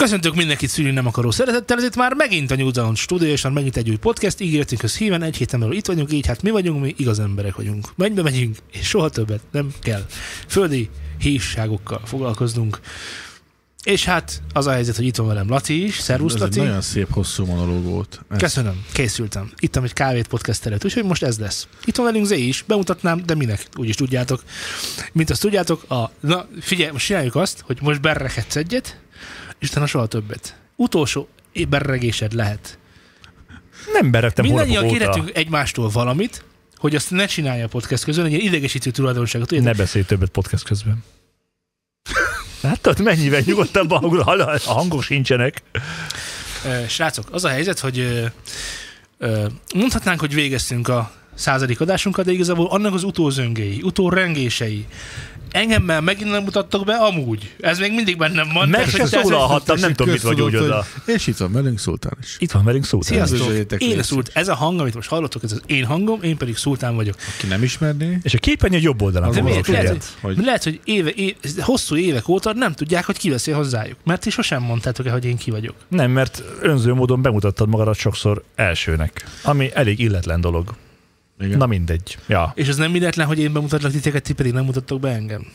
Köszöntök mindenkit szülni nem akaró szeretettel, ezért már megint a New Zealand stúdió, és már megint egy új podcast, ígértünk az híven, egy héten belül itt vagyunk, így hát mi vagyunk, mi igaz emberek vagyunk. Mennybe megyünk, és soha többet nem kell földi hívságokkal foglalkoznunk. És hát az a helyzet, hogy itt van velem Laci is. Szervusz, Ez Laci. egy nagyon szép, hosszú monológ volt. Ez Köszönöm, készültem. Ittam egy kávét podcast előtt, úgyhogy most ez lesz. Itt van velünk Zé is, bemutatnám, de minek, úgyis tudjátok. Mint azt tudjátok, a, na figyelj, most csináljuk azt, hogy most berrekedsz egyet, utána soha többet. Utolsó berregésed lehet. Nem berettem Mindannyian kérhetünk egymástól valamit, hogy azt ne csinálja a podcast közben, egy ilyen idegesítő tulajdonságot. Tudjátok? Ne beszélj többet podcast közben. Látod, mennyivel nyugodtabb hangul, a hangok sincsenek. Srácok, az a helyzet, hogy mondhatnánk, hogy végeztünk a századik adásunkat, de igazából annak az utózöngéi, utórengései, engemmel megint nem mutattok be amúgy. Ez még mindig bennem van. Meg se szólalhattam, nem tudom, mit vagy úgy oda. És itt van velünk Szultán is. Itt van velünk szó. Sziasztok! Üdvözöljétek Én. Szult, ez a hang, amit most hallottok, ez az én hangom, én pedig Szultán vagyok. Ki nem ismerné, És a képernyő jobb oldalán De miért? Lehet, hogy- lehet, hogy éve, éve, hosszú évek óta nem tudják, hogy ki beszél hozzájuk. Mert ti sosem mondtátok el, hogy én ki vagyok. Nem, mert önző módon bemutattad magadat sokszor elsőnek, ami elég illetlen dolog. Igen. Na mindegy. Ja. És az nem illetlen, hogy én bemutatlak titeket, ti pedig nem mutattok be engem.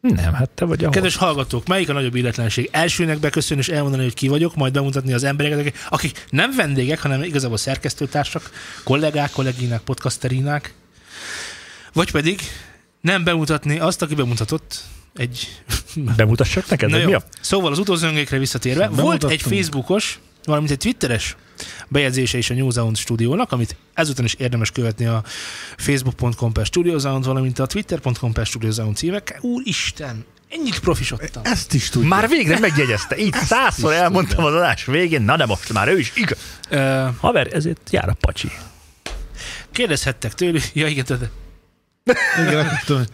Nem, hát te vagy a Kedves hallgatók, melyik a nagyobb illetlenség? Elsőnek beköszönni és elmondani, hogy ki vagyok, majd bemutatni az embereket, akik- nem vendégek, hanem igazából szerkesztőtársak, kollégák, kolléginák, podcasterinák. Vagy pedig nem bemutatni azt, aki bemutatott egy... Bemutassak neked, Na jó. mi a... Szóval az utolzőngékre visszatérve, volt egy Facebookos, valamint egy Twitteres bejegyzése is a New Zealand stúdiónak, amit ezután is érdemes követni a facebook.com per Studio Sound, valamint a twitter.com per Studio Sound címekkel. Úristen, ennyit profisodtam. Ezt is tudja. Már végre megjegyezte. Így százszor is elmondtam tudja. az adás végén, na de most már ő is igaz. Ö, Haver, ezért jár a pacsi. kérdezhettek tőlük, ja igen, de Igen, tudom,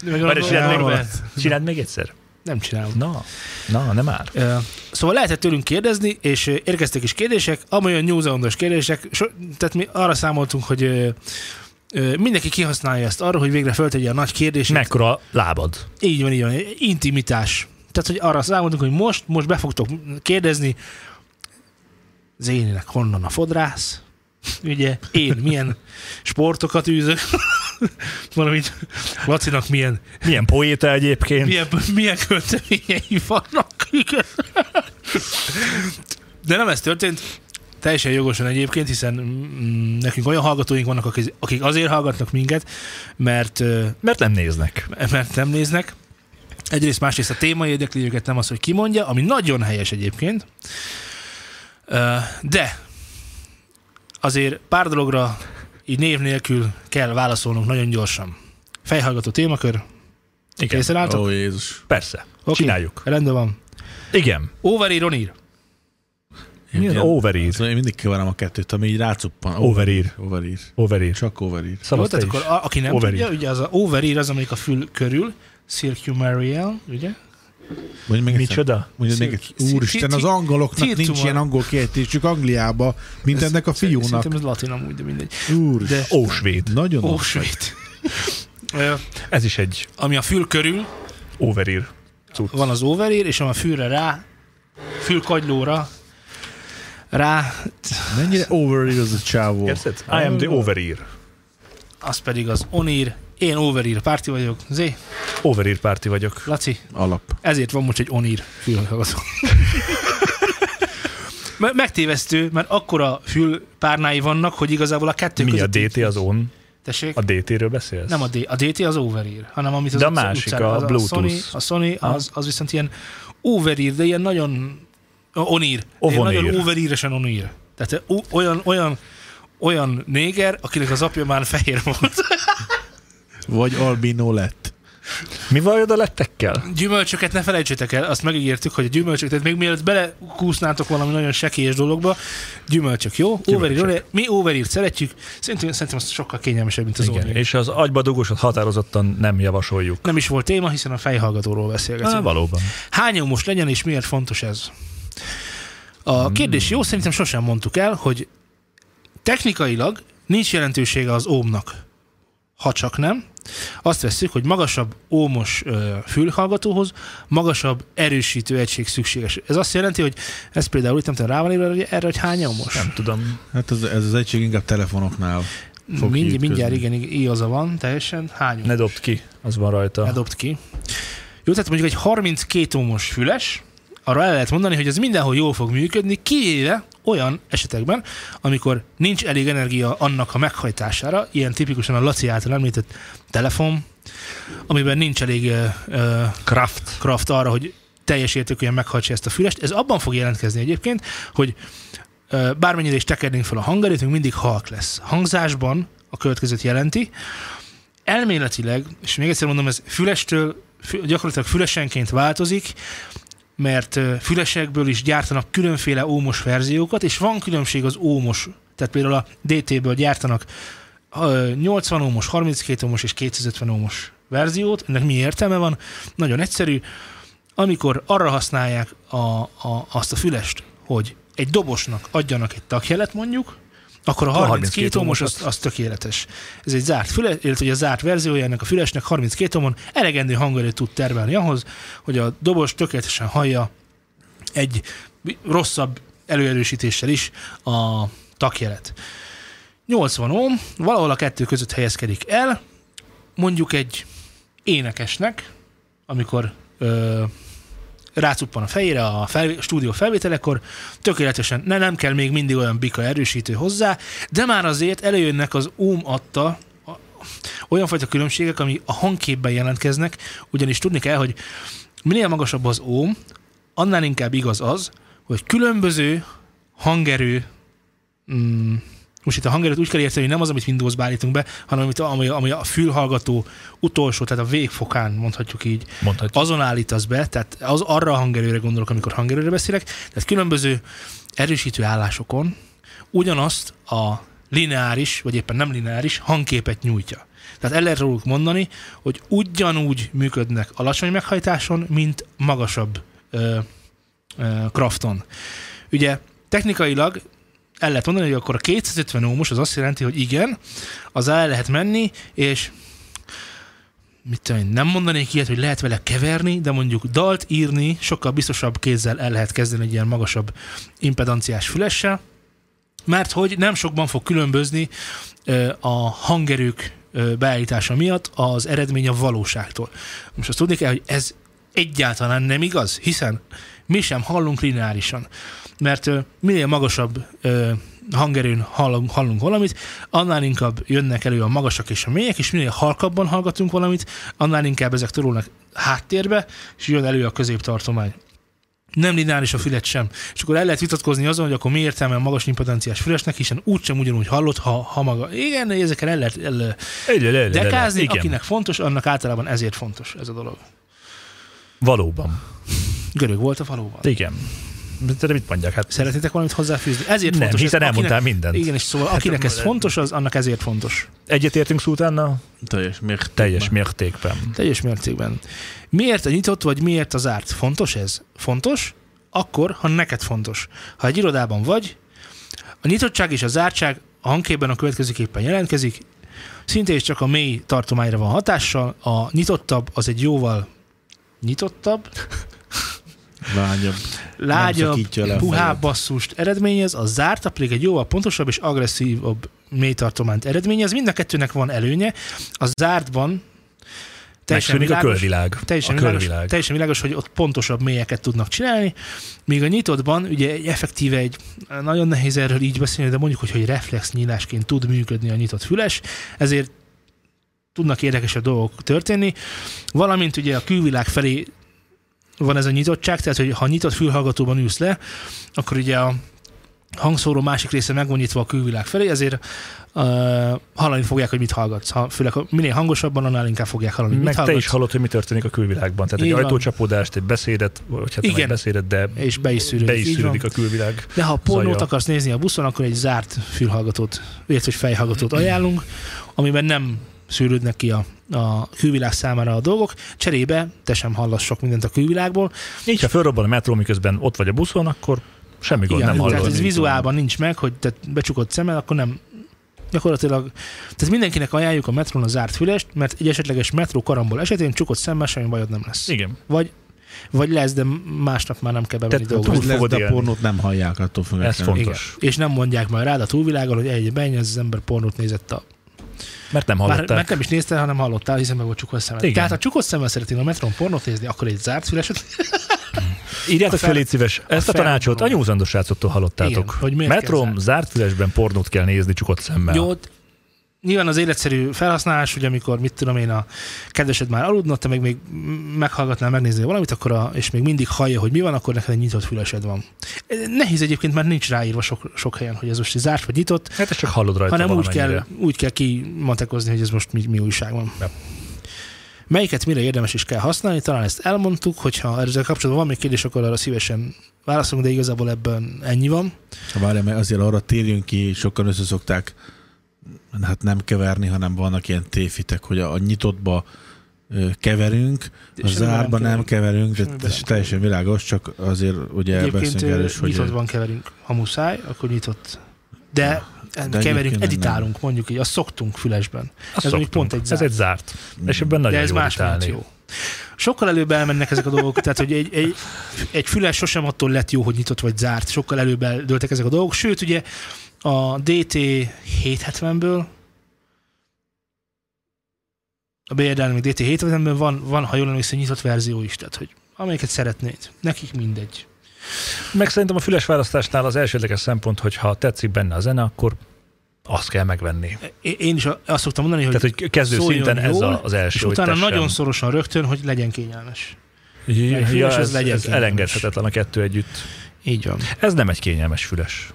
csináld még egyszer. Nem csinálom. Na, na, nem már. Szóval lehetett tőlünk kérdezni, és érkeztek is kérdések, amolyan New Zealandos kérdések, so, tehát mi arra számoltunk, hogy mindenki kihasználja ezt arra, hogy végre föltegye a nagy kérdést. Mekkora a lábad? Így van, így van. Intimitás. Tehát, hogy arra számoltunk, hogy most, most be fogtok kérdezni, Zéninek honnan a fodrász, ugye, én milyen sportokat űzök, valamint Lacinak milyen, Milyen poéta egyébként? milyen, milyen költeményei vannak. De nem ez történt, teljesen jogosan egyébként, hiszen mm, nekünk olyan hallgatóink vannak, akik- akik azért hallgatnak minket, mert Mert nem néznek. mert nem néznek. Egyrészt, másrészt a téma érdekli őket, nem az, hogy kimondja, ami nagyon helyes egyébként. De azért pár dologra így név nélkül kell válaszolnunk nagyon gyorsan. Fejhallgató témakör. Igen. Készen álltok? Ó, Jézus. Persze. Oké. Csináljuk. Rendben van. Igen. Overír, onír. Mi az overír? Szóval én mindig keverem a kettőt, ami így rácuppan. Overír. Overír. Overír. Csak overír. Te tehát akkor a, aki nem Overír. tudja, ugye az a overír az, amelyik a fül körül, circumarial, ugye? Mondj még. Micsoda? Mondja még egyszer. Úristen, az angoloknak nincs ilyen angol kiejtésük Angliába, mint Ez- ennek a fiúnak. Szerintem ez latin amúgy, de mindegy. Úr, De Ósvéd. nagyon ó, svéd. Ö, Ez is egy Ami a fül körül, overír. Cucc. van az overír, és ami a fülre rá, fülkagylóra rá, Mennyire overír az a csávó. Érted? I am the overír. az pedig az onír. Én overír párti vagyok. Zé, Overír párti vagyok. Laci, Alap. ezért van most egy onír fülhallgató. Me- Megtévesztő, mert akkora fülpárnái vannak, hogy igazából a kettő Mi a DT az on? Tessék? A DT-ről beszélsz? Nem a, D, a DT az overír, hanem amit az De a másik, utcán- a az Bluetooth. A Sony, a Sony az, az viszont ilyen overír, de ilyen nagyon onír. Ovonír. nagyon overíresen onír. Tehát o- olyan, olyan, olyan néger, akinek az apja már fehér volt. Vagy albino lett. Mi van a lettekkel? Gyümölcsöket ne felejtsétek el, azt megígértük, hogy a gyümölcsök, tehát még mielőtt belekúsznátok valami nagyon sekélyes dologba, gyümölcsök, jó? Overír, overír. Mi overírt szeretjük, szerintem, szerintem az sokkal kényelmesebb, mint az Igen. onír. És az agyba dugósat határozottan nem javasoljuk. Nem is volt téma, hiszen a fejhallgatóról Á, beszélgetünk. valóban. Hány most legyen, és miért fontos ez? A kérdés jó, szerintem sosem mondtuk el, hogy technikailag nincs jelentősége az ómnak. ha csak nem, azt veszük, hogy magasabb ómos ö, fülhallgatóhoz magasabb erősítő egység szükséges. Ez azt jelenti, hogy ez például itt nem tudom, rá van írva hogy erre, hogy hány ómos? Nem tudom. Hát ez, ez az egység inkább telefonoknál fog Mind, kiütközni. mindjárt igen, ig- igaza van, teljesen. Hány ómos? Ne dobd ki, az van rajta. Ne dobd ki. Jó, tehát mondjuk egy 32 ómos füles, arra el lehet mondani, hogy ez mindenhol jól fog működni, kivéve olyan esetekben, amikor nincs elég energia annak a meghajtására, ilyen tipikusan a Laci által említett telefon, amiben nincs elég uh, uh, Kraft. kraft arra, hogy teljes értékűen meghajtsa ezt a fülest. Ez abban fog jelentkezni egyébként, hogy ö, bármennyire is tekernénk fel a hangerőt, mindig halk lesz. Hangzásban a következőt jelenti. Elméletileg, és még egyszer mondom, ez fülestől, fü- gyakorlatilag fülesenként változik, mert fülesekből is gyártanak különféle ómos verziókat, és van különbség az ómos, tehát például a DT-ből gyártanak ö, 80 ómos, 32 ómos és 250 ómos verziót. Ennek mi értelme van? Nagyon egyszerű. Amikor arra használják a, a, azt a fülest, hogy egy dobosnak adjanak egy takjelet mondjuk, akkor a Akkor 32 32 ómos ómos az, az tökéletes. Ez egy zárt füle, illetve a zárt verziója ennek a fülesnek 32 ómon elegendő hangerőt tud termelni ahhoz, hogy a dobos tökéletesen hallja egy rosszabb előerősítéssel is a takjelet. 80 ohm, valahol a kettő között helyezkedik el, mondjuk egy énekesnek, amikor ö, rácuppan a fejére a fel, stúdió felvételekor, tökéletesen, ne, nem kell még mindig olyan bika erősítő hozzá, de már azért előjönnek az ohm adta a, olyan fajta különbségek, ami a hangképben jelentkeznek, ugyanis tudni kell, hogy minél magasabb az ohm, annál inkább igaz az, hogy különböző hangerő mm, most itt a hangerőt úgy kell érteni, hogy nem az, amit Windows-ba állítunk be, hanem amit, ami, ami a fülhallgató utolsó, tehát a végfokán mondhatjuk így, Mondhatjuk. azon állítasz be, tehát az arra a hangerőre gondolok, amikor hangerőre beszélek, tehát különböző erősítő állásokon ugyanazt a lineáris, vagy éppen nem lineáris hangképet nyújtja. Tehát el lehet róluk mondani, hogy ugyanúgy működnek alacsony meghajtáson, mint magasabb ö, ö, krafton. Ugye technikailag el lehet mondani, hogy akkor a 250 ohmos az azt jelenti, hogy igen, az el lehet menni, és mit tudom én, nem mondanék ilyet, hogy lehet vele keverni, de mondjuk dalt írni sokkal biztosabb kézzel el lehet kezdeni egy ilyen magasabb impedanciás fülessel, mert hogy nem sokban fog különbözni a hangerők beállítása miatt az eredmény a valóságtól. Most azt tudni kell, hogy ez egyáltalán nem igaz, hiszen mi sem hallunk lineárisan. Mert minél magasabb hangerőn hallunk, hallunk valamit, annál inkább jönnek elő a magasak és a mélyek, és minél halkabban hallgatunk valamit, annál inkább ezek torulnak háttérbe, és jön elő a középtartomány. Nem lineáris a fület sem. És akkor el lehet vitatkozni azon, hogy akkor mi értelme a magas impedanciás fülesnek, hiszen úgysem ugyanúgy hallott, ha, ha maga. Igen, ezeken el lehet el, egy, dekázni, igen. akinek fontos, annak általában ezért fontos ez a dolog. Valóban. Görög volt a valóban. Igen. De mit mondják? Hát Szeretnétek valamit hozzáfűzni? Ezért nem, fontos. hiszen ez, elmondtál akinek, mindent. Igen, és szóval akinek ez fontos, az annak ezért fontos. Egyetértünk Szultánnal? Teljes mértékben. Teljes mértékben. Teljes mértékben. Miért a nyitott, vagy miért a zárt? Fontos ez? Fontos, akkor, ha neked fontos. Ha egy irodában vagy, a nyitottság és a zártság a hangképben a következőképpen jelentkezik, szintén is csak a mély tartományra van hatással, a nyitottabb az egy jóval nyitottabb, Lányabb. lágyabb, a puhább basszust eredményez, a zárta pedig egy jóval pontosabb és agresszívabb mélytartományt eredményez. Mind a kettőnek van előnye. A zártban teljesen Megszűnik a világos, körvilág. teljesen a világos, körvilág. teljesen világos, hogy ott pontosabb mélyeket tudnak csinálni, míg a nyitottban ugye egy effektíve egy, nagyon nehéz erről így beszélni, de mondjuk, hogy, hogy reflex nyílásként tud működni a nyitott füles, ezért tudnak érdekesebb dolgok történni, valamint ugye a külvilág felé van ez a nyitottság, tehát hogy ha nyitott fülhallgatóban ülsz le, akkor ugye a hangszóró másik része meg van nyitva a külvilág felé, ezért uh, hallani fogják, hogy mit hallgatsz. Ha, főleg minél hangosabban, annál inkább fogják hallani, Meg mit te is hallgatsz. hallod, hogy mi történik a külvilágban. Tehát Így egy van. ajtócsapódást, egy beszédet, vagy hát nem Igen. egy beszédet, de És be is szűrődik. be is szűrődik a külvilág. De ha pornót zaja. akarsz nézni a buszon, akkor egy zárt fülhallgatót, illetve egy fejhallgatót ajánlunk, amiben nem szűrődnek ki a, a külvilág számára a dolgok. Cserébe te sem hallasz sok mindent a külvilágból. Így, ha fölrobban a metró, miközben ott vagy a buszon, akkor semmi gond, nem tehát hallod. ez vizuálban nincs meg, hogy te becsukod szemmel, akkor nem, Gyakorlatilag, tehát mindenkinek ajánljuk a metrón a zárt fülest, mert egy esetleges metró karambol esetén csukott szemmel semmi bajod nem lesz. Igen. Vagy, vagy lesz, de másnap már nem kell bemenni Tehát dolgozni. túl lesz, fogod de a pornót nem hallják attól Ez függetlenül. fontos. És nem mondják majd rád a túlvilágon, hogy egy bejön, ez az ember pornót nézett a Mert nem hallották. mert nem is nézte, hanem hallottál, hiszen meg volt csukott szemed. Igen. Tehát ha csukott szemmel szeretnél a metrón pornót nézni, akkor egy zárt füleset. Írjátok a fel- légy szíves, ezt a fel- tanácsot a nyúzandos srácoktól hallottátok. Igen, hogy Metrom zárt? zárt fülesben pornót kell nézni csukott szemmel. Jó, nyilván az életszerű felhasználás, hogy amikor, mit tudom én, a kedvesed már aludna, te meg még meghallgatnál megnézni valamit, akkor a, és még mindig hallja, hogy mi van, akkor neked egy nyitott fülesed van. Nehéz egyébként, mert nincs ráírva sok, sok helyen, hogy ez most zárt vagy nyitott, Hát ezt csak hallod rajta hanem úgy kell, úgy kell kimatekozni, hogy ez most mi, mi újság van. Ja. Melyiket mire érdemes is kell használni, talán ezt elmondtuk, hogyha ezzel kapcsolatban van még kérdés, akkor arra szívesen válaszolunk, de igazából ebben ennyi van. Várja, mert azért arra térjünk ki, sokan összeszokták hát nem keverni, hanem vannak ilyen téfitek, hogy a, a nyitottba keverünk, a Semmiben zárba nem keverünk, de ez nem teljesen világos, csak azért ugye Egyébként erről is, hogy nyitottban keverünk. Ha muszáj, akkor nyitott. De, de keverünk, editálunk, mondjuk így, azt szoktunk fülesben. Azt ez szoktunk. pont egy Ez zárt. egy zárt. És ebben De nagyon ez jó más jó. Sokkal előbb elmennek ezek a dolgok, tehát hogy egy, egy, egy füles sosem attól lett jó, hogy nyitott vagy zárt, sokkal előbb eldőltek ezek a dolgok, sőt ugye a DT 770-ből a BR még DT 770-ből van, van, ha jól emlékszem, nyitott verzió is, tehát hogy amelyiket szeretnéd. Nekik mindegy. Meg szerintem a füles választásnál az elsődleges szempont, hogy ha tetszik benne a zene, akkor azt kell megvenni. Én- is azt szoktam mondani, hogy Tehát, hogy kezdő szinten ez jól, a, az első, és utána tessen. nagyon szorosan rögtön, hogy legyen kényelmes. Ja, ja, ez ez, legyen ez kényelmes. elengedhetetlen a kettő együtt. Így van. Ez nem egy kényelmes füles.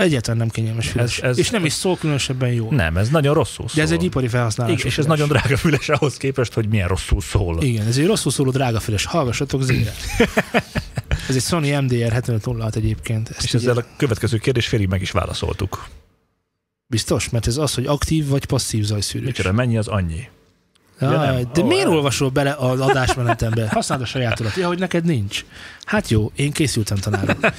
Egyáltalán nem kényelmes füles. Ez- ez- és nem is szól különösebben jól. Nem, ez nagyon rosszul szól. De ez egy ipari felhasználás. Igen, és ez nagyon drága füles ahhoz képest, hogy milyen rosszul szól. Igen, ez egy rosszul szóló drága füles. Hallgassatok zére. ez egy Sony MDR 7506 egyébként. Ezt És ugye- ezzel a következő kérdés félig meg is válaszoltuk. Biztos? Mert ez az, hogy aktív vagy passzív zajszűrés. Micsoda, mennyi az annyi? Ja, Ja, de Ó, miért el- olvasol bele az adásmenetembe? Használd a sajátodat. Ja, hogy neked nincs. Hát jó, én készültem tanárul.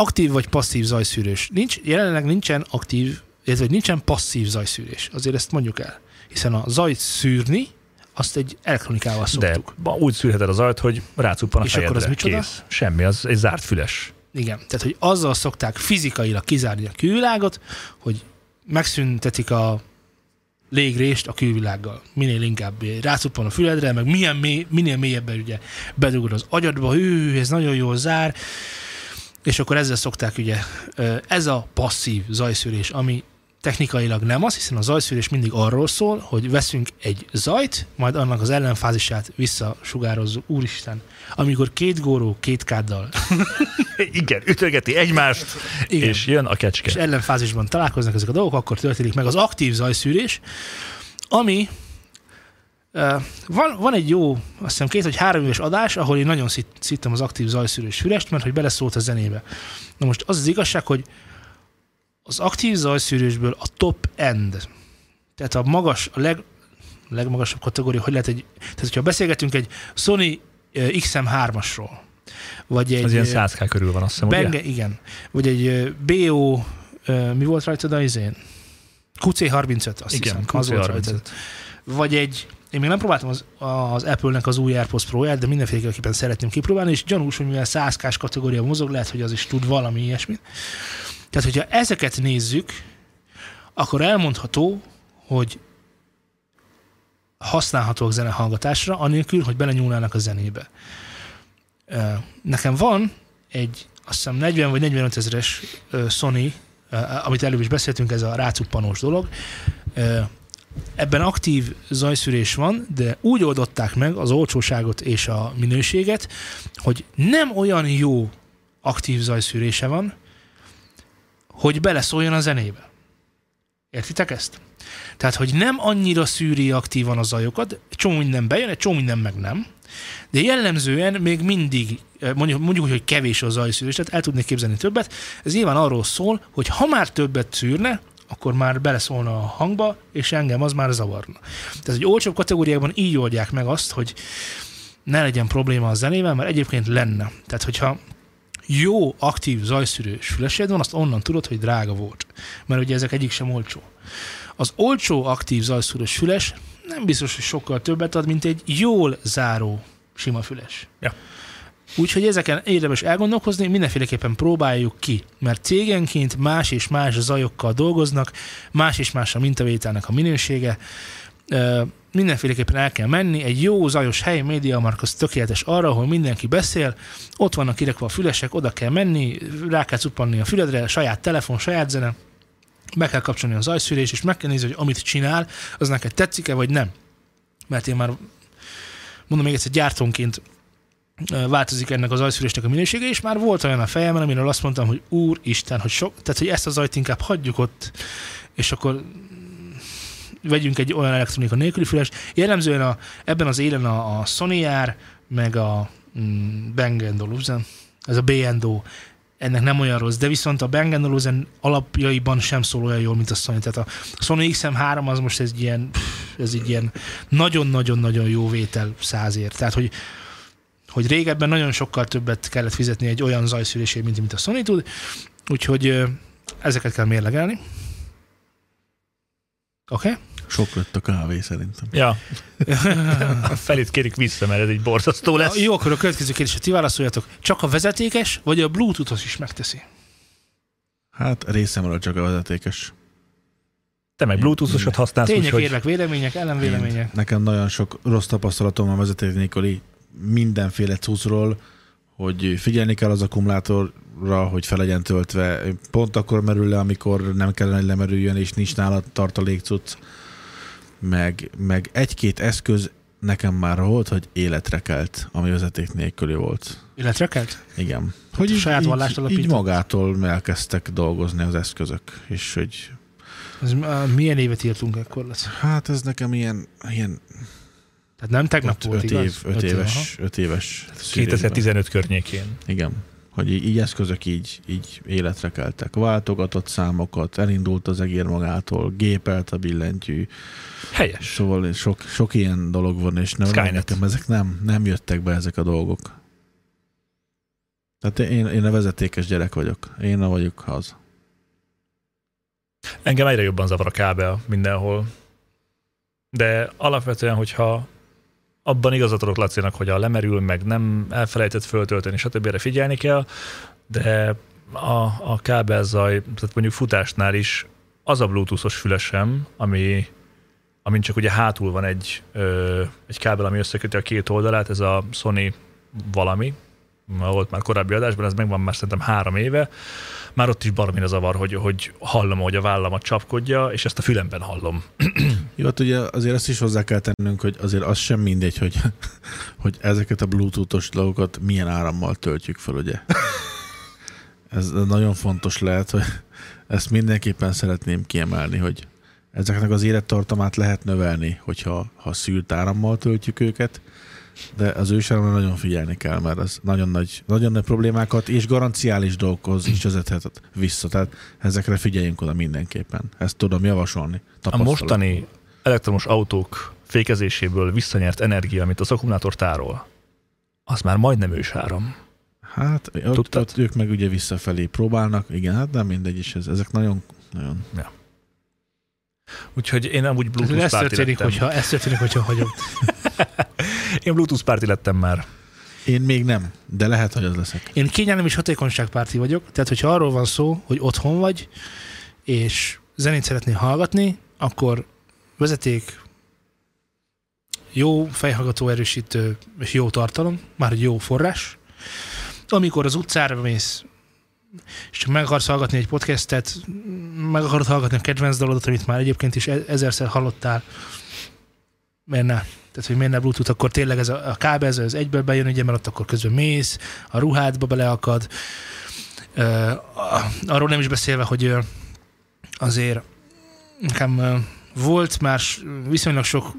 Aktív vagy passzív zajszűrés. Nincs, jelenleg nincsen aktív, illetve nincsen passzív zajszűrés. Azért ezt mondjuk el. Hiszen a zajt szűrni, azt egy elektronikával De szoktuk. ma úgy szűrheted az ajt, hogy rácuppan a És akkor az micsoda? Kész. Semmi, az egy zárt füles. Igen, tehát hogy azzal szokták fizikailag kizárni a külvilágot, hogy megszüntetik a légrést a külvilággal. Minél inkább rácuppan a füledre, meg milyen mély, minél mélyebben ugye bedugod az agyadba, hű, ez nagyon jól zár, és akkor ezzel szokták ugye, ez a passzív zajszűrés, ami technikailag nem az, hiszen a zajszűrés mindig arról szól, hogy veszünk egy zajt, majd annak az ellenfázisát visszasugározzuk. Úristen, amikor két góró két káddal Igen, ütögeti egymást, Igen. és jön a kecske. és ellenfázisban találkoznak ezek a dolgok, akkor történik meg az aktív zajszűrés, ami van, van egy jó, azt hiszem két vagy három éves adás, ahol én nagyon szit, szittem az aktív zajszűrés fülest, mert hogy beleszólt a zenébe. Na most az az igazság, hogy az aktív zajszűrésből a top end, tehát a magas, a leg, legmagasabb kategória, hogy lehet egy, tehát hogyha beszélgetünk egy Sony eh, XM3-asról, vagy egy Az ilyen eh, 100 k körül van, azt hiszem, ugye? Benge, igen. Vagy egy BO, mi volt rajta a izén? QC35, azt Igen, hiszem. Az volt rajta. QC35. Vagy egy, én még nem próbáltam az, az Apple-nek az új AirPods Pro-ját, de mindenféleképpen szeretném kipróbálni, és gyanús, hogy mivel 100 k kategória mozog, lehet, hogy az is tud valami ilyesmit. Tehát, hogyha ezeket nézzük, akkor elmondható, hogy használhatóak zenehallgatásra, anélkül, hogy belenyúlnának a zenébe. Nekem van egy, azt hiszem 40 vagy 45 ezeres Sony, amit előbb is beszéltünk, ez a rácuppanós dolog. Ebben aktív zajszűrés van, de úgy oldották meg az olcsóságot és a minőséget, hogy nem olyan jó aktív zajszűrése van, hogy beleszóljon a zenébe. Értitek ezt? Tehát, hogy nem annyira szűri aktívan a zajokat, csomó minden bejön, egy csomó minden meg nem, de jellemzően még mindig, mondjuk, mondjuk hogy kevés a zajszűrés, tehát el tudnék képzelni többet. Ez nyilván arról szól, hogy ha már többet szűrne, akkor már beleszólna a hangba, és engem az már zavarna. Tehát egy olcsóbb kategóriában így oldják meg azt, hogy ne legyen probléma a zenével, mert egyébként lenne. Tehát, hogyha jó, aktív zajszűrős fülesed van, azt onnan tudod, hogy drága volt. Mert ugye ezek egyik sem olcsó. Az olcsó, aktív zajszűrős füles nem biztos, hogy sokkal többet ad, mint egy jól záró sima füles. Ja. Úgyhogy ezeken érdemes elgondolkozni, mindenféleképpen próbáljuk ki, mert cégenként más és más zajokkal dolgoznak, más és más a mintavételnek a minősége, mindenféleképpen el kell menni, egy jó zajos hely, médiamark az tökéletes arra, ahol mindenki beszél, ott vannak kirakva a fülesek, oda kell menni, rá kell cuppanni a füledre, saját telefon, saját zene, be kell kapcsolni a zajszűrés, és meg kell nézni, hogy amit csinál, az neked tetszik-e, vagy nem. Mert én már mondom még egyszer, gyártónként változik ennek az zajszűrésnek a minősége, és már volt olyan a fejemben, amiről azt mondtam, hogy úristen, hogy sok, tehát hogy ezt a zajt inkább hagyjuk ott, és akkor vegyünk egy olyan elektronika nélküli füles. Jellemzően a, ebben az élen a, a Sony jár, meg a mm, Bang Olufsen, ez a B&O, ennek nem olyan rossz, de viszont a Bang Olufsen alapjaiban sem szól olyan jól, mint a Sony. Tehát a Sony XM3 az most ez ilyen, ez egy ilyen nagyon-nagyon-nagyon jó vétel százért. Tehát, hogy hogy régebben nagyon sokkal többet kellett fizetni egy olyan zajszűrésért, mint amit a Sony tud, úgyhogy ezeket kell mérlegelni. Oké? Okay? Sok lett a kávé szerintem. Ja. A felét kérik vissza, mert ez egy borzasztó lesz. Jó, akkor a következő kérdésre ti válaszoljatok. Csak a vezetékes, vagy a Bluetooth-hoz is megteszi? Hát részemről csak a vezetékes. Te meg Bluetooth-osat használsz, Tények, úgyhogy érvek, vélemények, ellenvélemények. Nekem nagyon sok rossz tapasztalatom van vezeték nélküli mindenféle cuccról, hogy figyelni kell az akkumulátorra, hogy fel legyen töltve. Pont akkor merül le, amikor nem kellene, hogy lemerüljön, és nincs nála tartalék cucc. Meg, meg egy-két eszköz nekem már volt, hogy életre kelt, ami vezeték nélküli volt. Életre kelt? Igen. Hogy saját vallást így, alapított? így magától elkezdtek dolgozni az eszközök, és hogy Ez, milyen évet írtunk ekkor lesz? hát ez nekem ilyen, ilyen Tehát nem tegnap öt, volt, öt, igaz? év, öt, Öt év, éves, öt éves szűrésben. 2015 környékén. Igen. Hogy így, így eszközök így, így életre keltek. Váltogatott számokat, elindult az egér magától, gépelt a billentyű. Helyes. Szóval sok, sok ilyen dolog van, és nem, Skynet. nekem ezek nem, nem jöttek be ezek a dolgok. Tehát én, én a vezetékes gyerek vagyok. Én a vagyok az. Engem egyre jobban zavar a kábel mindenhol. De alapvetően, hogyha abban igazat adok Lacinak, hogy a lemerül, meg nem elfelejtett föltölteni, stb. erre figyelni kell, de a, a kábelzaj, tehát mondjuk futásnál is az a bluetoothos fülesem, ami, amin csak ugye hátul van egy, ö, egy kábel, ami összeköti a két oldalát, ez a Sony valami, volt már korábbi adásban, ez megvan már szerintem három éve, már ott is baromira zavar, hogy, hogy hallom, hogy a vállamat csapkodja, és ezt a fülemben hallom. Jó, hát ugye azért azt is hozzá kell tennünk, hogy azért az sem mindegy, hogy, hogy ezeket a bluetoothos dolgokat milyen árammal töltjük fel, ugye? Ez nagyon fontos lehet, hogy ezt mindenképpen szeretném kiemelni, hogy ezeknek az élettartamát lehet növelni, hogyha ha szűrt árammal töltjük őket, de az ősáramra nagyon figyelni kell, mert ez nagyon nagy, nagyon nagy problémákat és garanciális dolgokhoz is vezethet vissza. Tehát ezekre figyeljünk oda mindenképpen. Ezt tudom javasolni. A mostani elektromos autók fékezéséből visszanyert energia, amit az akkumulátor tárol, az már majdnem ősáram. Hát ott, ott ők meg ugye visszafelé próbálnak, igen, hát nem mindegy is, ez, ezek nagyon, nagyon Úgyhogy én amúgy Bluetooth Ez párti lettem. hogyha, ez történik, hogyha hagyom. Én Bluetooth párti lettem már. Én még nem, de lehet, hogy az leszek. Én kényelem és hatékonyságpárti vagyok, tehát hogyha arról van szó, hogy otthon vagy, és zenét szeretnél hallgatni, akkor vezeték, jó fejhallgató erősítő és jó tartalom, már egy jó forrás. Amikor az utcára mész, és csak meg akarsz hallgatni egy podcastet, meg akarod hallgatni a kedvenc dalodat, amit már egyébként is e- ezerszer hallottál, miért ne? Tehát, hogy miért ne Bluetooth, akkor tényleg ez a, a kábel, ez az egyből bejön, ugye, mert ott akkor közben mész, a ruhádba beleakad. A- arról nem is beszélve, hogy azért nekem volt már viszonylag sok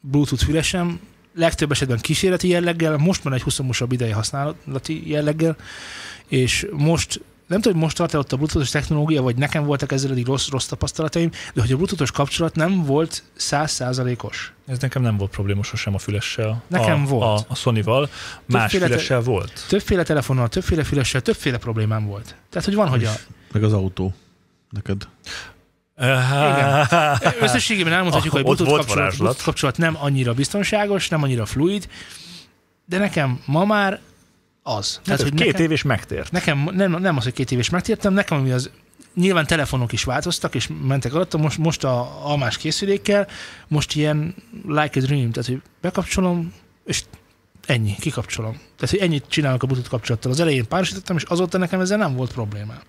Bluetooth fülesem, legtöbb esetben kísérleti jelleggel, most már egy 20 ideje használati jelleggel, és most nem tudom, hogy most tart ott a bluetoothos technológia, vagy nekem voltak ezzel eddig rossz, rossz tapasztalataim, de hogy a bluetoothos kapcsolat nem volt százszázalékos. Ez nekem nem volt probléma sosem a fülessel. Nekem a, volt. A, a Sony-val. Más Többféle te- fülessel volt. Többféle telefonnal, többféle fülessel, többféle problémám volt. Tehát, hogy van, hogy a, Meg az autó. Neked. Összességében elmondhatjuk, hogy a Bluetooth kapcsolat. Bluetooth kapcsolat nem annyira biztonságos, nem annyira fluid, de nekem ma már az. Tehát, hogy két nekem, év és megtért. nekem nem, nem az, hogy két éves megtértem, nekem ami az Nyilván telefonok is változtak, és mentek alatt, most, most a almás készülékkel, most ilyen like a dream, tehát hogy bekapcsolom, és ennyi, kikapcsolom. Tehát, hogy ennyit csinálok a Bluetooth kapcsolattal. Az elején párosítottam, és azóta nekem ezzel nem volt problémám.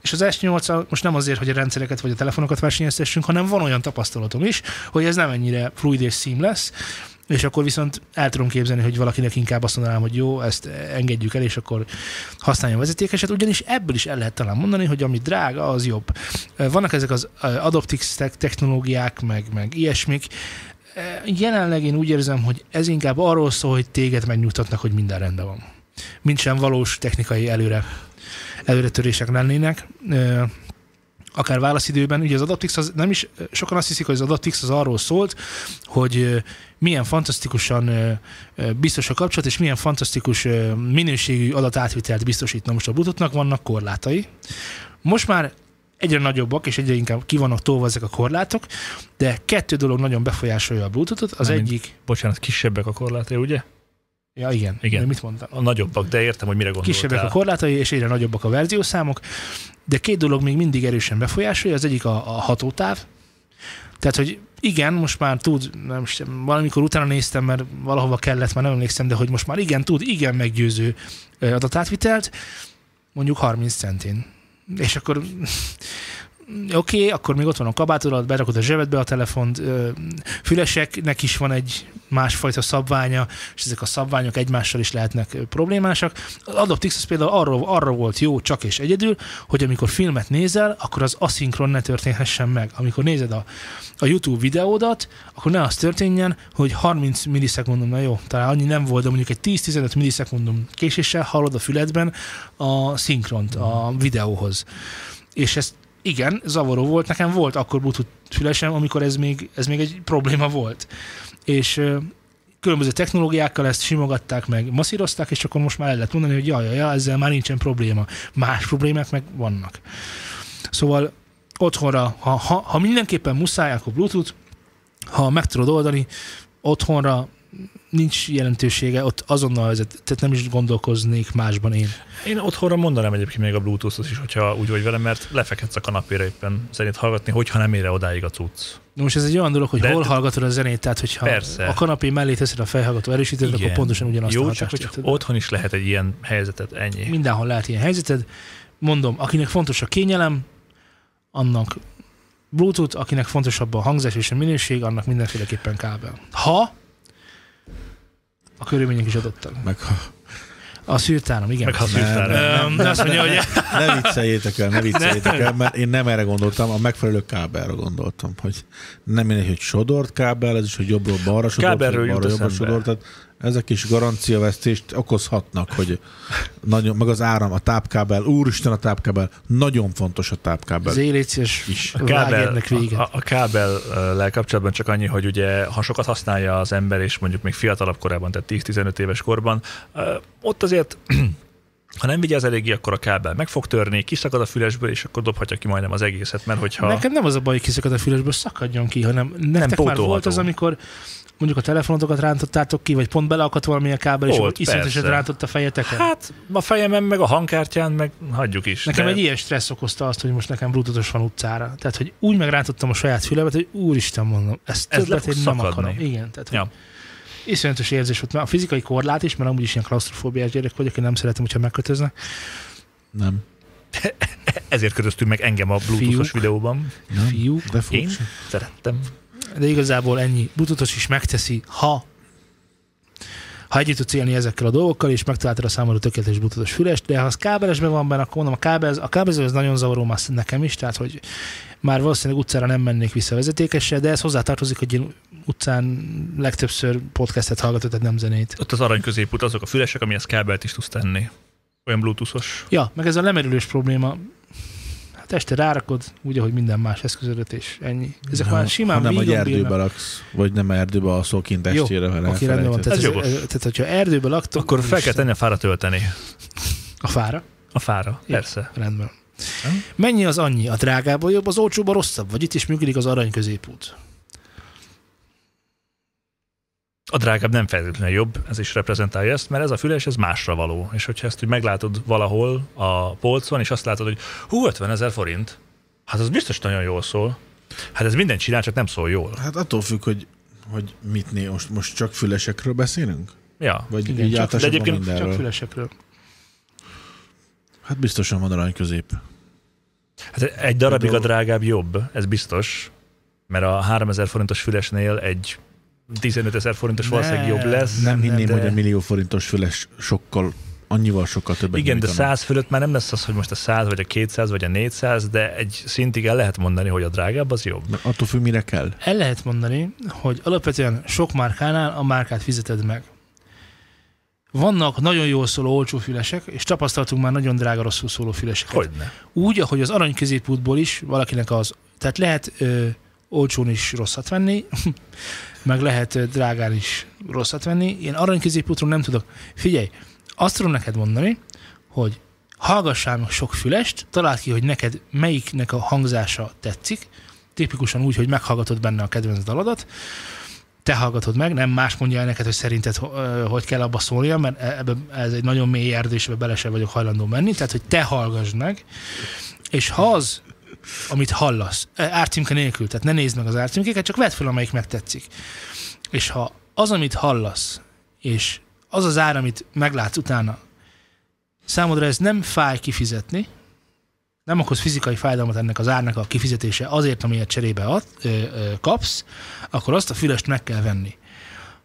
És az S8 most nem azért, hogy a rendszereket vagy a telefonokat versenyeztessünk, hanem van olyan tapasztalatom is, hogy ez nem ennyire fluid és seamless, és akkor viszont el tudom képzelni, hogy valakinek inkább azt mondanám, hogy jó, ezt engedjük el, és akkor használjon vezetékeset, ugyanis ebből is el lehet talán mondani, hogy ami drága, az jobb. Vannak ezek az Adoptix technológiák, meg, meg ilyesmik, jelenleg én úgy érzem, hogy ez inkább arról szól, hogy téged megnyugtatnak, hogy minden rendben van. Mint sem valós technikai előre, előretörések lennének. Akár válaszidőben, ugye az Adaptix az nem is, sokan azt hiszik, hogy az Adaptix az arról szólt, hogy milyen fantasztikusan biztos a kapcsolat, és milyen fantasztikus minőségű adatátvitelt biztosít. Na most a Bluetoothnak vannak korlátai. Most már egyre nagyobbak, és egyre inkább ki vannak tolva ezek a korlátok, de kettő dolog nagyon befolyásolja a Bluetooth-ot. Az Nem, egyik... Bocsánat, kisebbek a korlátai, ugye? Ja, igen. Igen. De mit mondtam? A nagyobbak, de értem, hogy mire gondoltál. Kisebbek a korlátai, és egyre nagyobbak a verziószámok, de két dolog még mindig erősen befolyásolja. Az egyik a, a hatótáv, tehát, hogy igen, most már tud, nem is, valamikor utána néztem, mert valahova kellett, már nem emlékszem, de hogy most már igen, tud igen meggyőző adatátvitelt, mondjuk 30 centin. És akkor oké, okay, akkor még ott van a kabátod, berakod a zsebedbe a telefont, füleseknek is van egy másfajta szabványa, és ezek a szabványok egymással is lehetnek problémásak. Az Adoptix az például arra, arra volt jó csak és egyedül, hogy amikor filmet nézel, akkor az aszinkron ne történhessen meg. Amikor nézed a, a YouTube videódat, akkor ne az történjen, hogy 30 millisekundum, na jó, talán annyi nem volt, de mondjuk egy 10-15 millisekundum késéssel hallod a füledben a szinkront a videóhoz. És ezt igen, zavaró volt, nekem volt akkor Bluetooth fülesem, amikor ez még, ez még egy probléma volt. És különböző technológiákkal ezt simogatták meg, masszírozták, és akkor most már el lehet mondani, hogy jaj, jaj, jaj, ezzel már nincsen probléma. Más problémák meg vannak. Szóval otthonra, ha, ha, ha mindenképpen muszáj, akkor Bluetooth, ha meg tudod oldani, otthonra nincs jelentősége, ott azonnal vezet, tehát nem is gondolkoznék másban én. Én otthonra mondanám egyébként még a Bluetooth-ot is, hogyha úgy vagy velem, mert lefekhetsz a kanapére éppen szerint hallgatni, hogyha nem ére odáig a cucc. Na most ez egy olyan dolog, hogy De- hol hallgatod a zenét, tehát hogyha Persze. a kanapé mellé teszed a fejhallgató erősítőt, akkor pontosan ugyanazt a Jó, hatást csak hogy otthon is lehet egy ilyen helyzetet, ennyi. Mindenhol lehet ilyen helyzeted. Mondom, akinek fontos a kényelem, annak Bluetooth, akinek fontosabb a hangzás és a minőség, annak mindenféleképpen kábel. Ha a körülmények is adottak. Meg ha... A szűrtáram, igen. Meg ha Nem, szűrtál nem, de azt mondja, hogy Ne vicceljétek el, ne vicceljétek el, mert én nem erre gondoltam, a megfelelő kábelre gondoltam, hogy nem mindegy, hogy sodort kábel, ez is, hogy jobbról balra sodort, Kábelről balra jobbra sodort, tehát ezek is garanciavesztést okozhatnak, hogy nagyon, meg az áram, a tápkábel, úristen a tápkábel, nagyon fontos a tápkábel. Zéléciás is. A kábel, a, a kábellel kapcsolatban csak annyi, hogy ugye, ha sokat használja az ember, és mondjuk még fiatalabb korában, tehát 10-15 éves korban, ott azért ha nem vigyáz eléggé, akkor a kábel meg fog törni, kiszakad a fülesből, és akkor dobhatja ki majdnem az egészet, mert hogyha... Nekem nem az a baj, hogy kiszakad a fülesből, szakadjon ki, hanem nektek már pótolható. volt az, amikor mondjuk a telefonotokat rántottátok ki, vagy pont beleakadt valami a kábel, és Volt, akkor iszonyatosan rántott a fejeteken. Hát a fejemen, meg a hangkártyán, meg hagyjuk is. Nekem de egy ilyen stressz okozta azt, hogy most nekem bluetoothos van utcára. Tehát, hogy úgy megrántottam a saját fülemet, hogy úristen mondom, ezt Ez többet én nem szakadni. akarom. Igen, tehát Ja. ja. Iszonyatos érzés volt. Mert a fizikai korlát is, mert amúgy is ilyen klaustrofóbiás gyerek vagyok, én nem szeretem, hogyha megkötöznek. Nem. Ezért köröztünk meg engem a bluetoothos Fiúk. videóban. nem. Fiú. De Én szerettem. De igazából ennyi. Bluetoothos is megteszi, ha ha együtt tudsz élni ezekkel a dolgokkal, és megtaláltad a számodra tökéletes bluetoothos fülest, de ha az kábelesben van benne, akkor mondom, a kábel, a kábelező az nagyon zavaró már nekem is, tehát hogy már valószínűleg utcára nem mennék vissza vezetékessel, de ez hozzátartozik, hogy én utcán legtöbbször podcastet hallgatok, tehát nem zenét. Ott az arany középút azok a fülesek, amihez kábelt is tudsz tenni. Olyan bluetoothos. Ja, meg ez a lemerülős probléma. Este rárakod, úgy, ahogy minden más eszközödet, és ennyi. Ezek Ha- már simán ha nem, hogy millió erdőbe bírnak. laksz, vagy nem erdőbe alszol kint Jó, estére, mert Oké, rendben van. Tehát, Ez ez jogos. tehát, hogyha erdőbe laktok, Akkor fel kell tenni a fára tölteni. A fára? A fára, Jó. persze. Rendben. Hm? Mennyi az annyi? A drágából jobb, az olcsóban rosszabb? Vagy itt is működik az arany középút? A drágább nem feltétlenül jobb, ez is reprezentálja ezt, mert ez a füles, ez másra való. És hogyha ezt úgy meglátod valahol a polcon, és azt látod, hogy hú, 50 ezer forint, hát az biztos nagyon jól szól. Hát ez minden csinál, csak nem szól jól. Hát attól függ, hogy, hogy mit né, most, most csak fülesekről beszélünk? Ja, Vagy Igen, így csak- de egyébként mindenről? Csak fülesekről. Hát biztosan van arany közép. hát egy darabig a drágább jobb, ez biztos, mert a 3000 forintos fülesnél egy 15 ezer forintos Ne, valószínűleg jobb lesz. Nem hinném, de- hogy a millió forintos füles sokkal, annyival sokkal többet Igen, de nyújtana. 100 fölött már nem lesz az, hogy most a 100 vagy a 200 vagy a 400, de egy szintig el lehet mondani, hogy a drágább az jobb. Mert attól függ, mire kell. El lehet mondani, hogy alapvetően sok márkánál a márkát fizeted meg. Vannak nagyon jól szóló olcsó fülesek, és tapasztaltunk már nagyon drága rosszul szóló füleseket. Hogyne. Úgy, ahogy az arany középútból is valakinek az, tehát lehet ö, olcsón is rosszat venni, meg lehet drágán is rosszat venni. Én arany középútról nem tudok. Figyelj, azt tudom neked mondani, hogy hallgassál meg sok fülest, találd ki, hogy neked melyiknek a hangzása tetszik, tipikusan úgy, hogy meghallgatod benne a kedvenc dalodat, te hallgatod meg, nem más mondja el neked, hogy szerinted hogy kell abba szólnia, mert e- ebbe, ez egy nagyon mély erdő, és ebbe bele sem vagyok hajlandó menni, tehát hogy te hallgass meg, és ha az, amit hallasz, árcímke nélkül, tehát ne nézd meg az árcímkéket, csak vedd fel, amelyik megtetszik. És ha az, amit hallasz, és az az ár, amit meglátsz utána, számodra ez nem fáj kifizetni, nem okoz fizikai fájdalmat ennek az árnak a kifizetése azért, amiért cserébe ad, ö, ö, kapsz, akkor azt a fülest meg kell venni.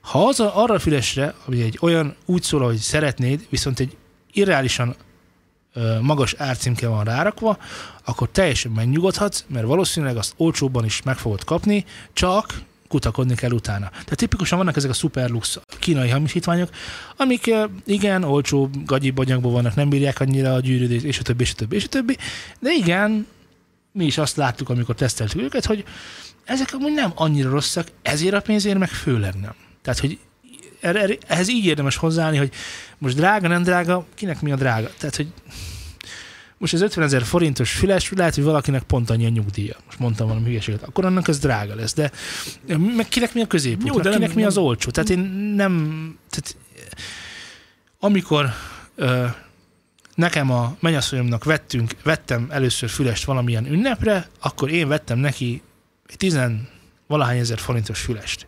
Ha az a, arra a fülesre, ami egy olyan úgy szól, hogy szeretnéd, viszont egy irreálisan magas árcímke van rárakva, akkor teljesen megnyugodhatsz, mert valószínűleg azt olcsóbban is meg fogod kapni, csak kutakodni kell utána. Tehát tipikusan vannak ezek a superlux kínai hamisítványok, amik igen, olcsó gagyibb anyagból vannak, nem bírják annyira a gyűrűdést, és a többi, és a többi, és a többi, de igen, mi is azt láttuk, amikor teszteltük őket, hogy ezek amúgy nem annyira rosszak, ezért a pénzért meg főleg nem. Tehát, hogy erre, ehhez így érdemes hozzáállni, hogy most drága, nem drága, kinek mi a drága. Tehát, hogy most az 50 ezer forintos füles, lehet, hogy valakinek pont annyi a nyugdíja. Most mondtam valami hülyeséget. Akkor annak ez drága lesz. De meg kinek mi a középút, Jó, de nem- kinek mi nem- az olcsó. Tehát én nem... Tehát, amikor ö, nekem a mennyasszonyomnak vettünk, vettem először fülest valamilyen ünnepre, akkor én vettem neki egy tizen valahány ezer forintos fülest.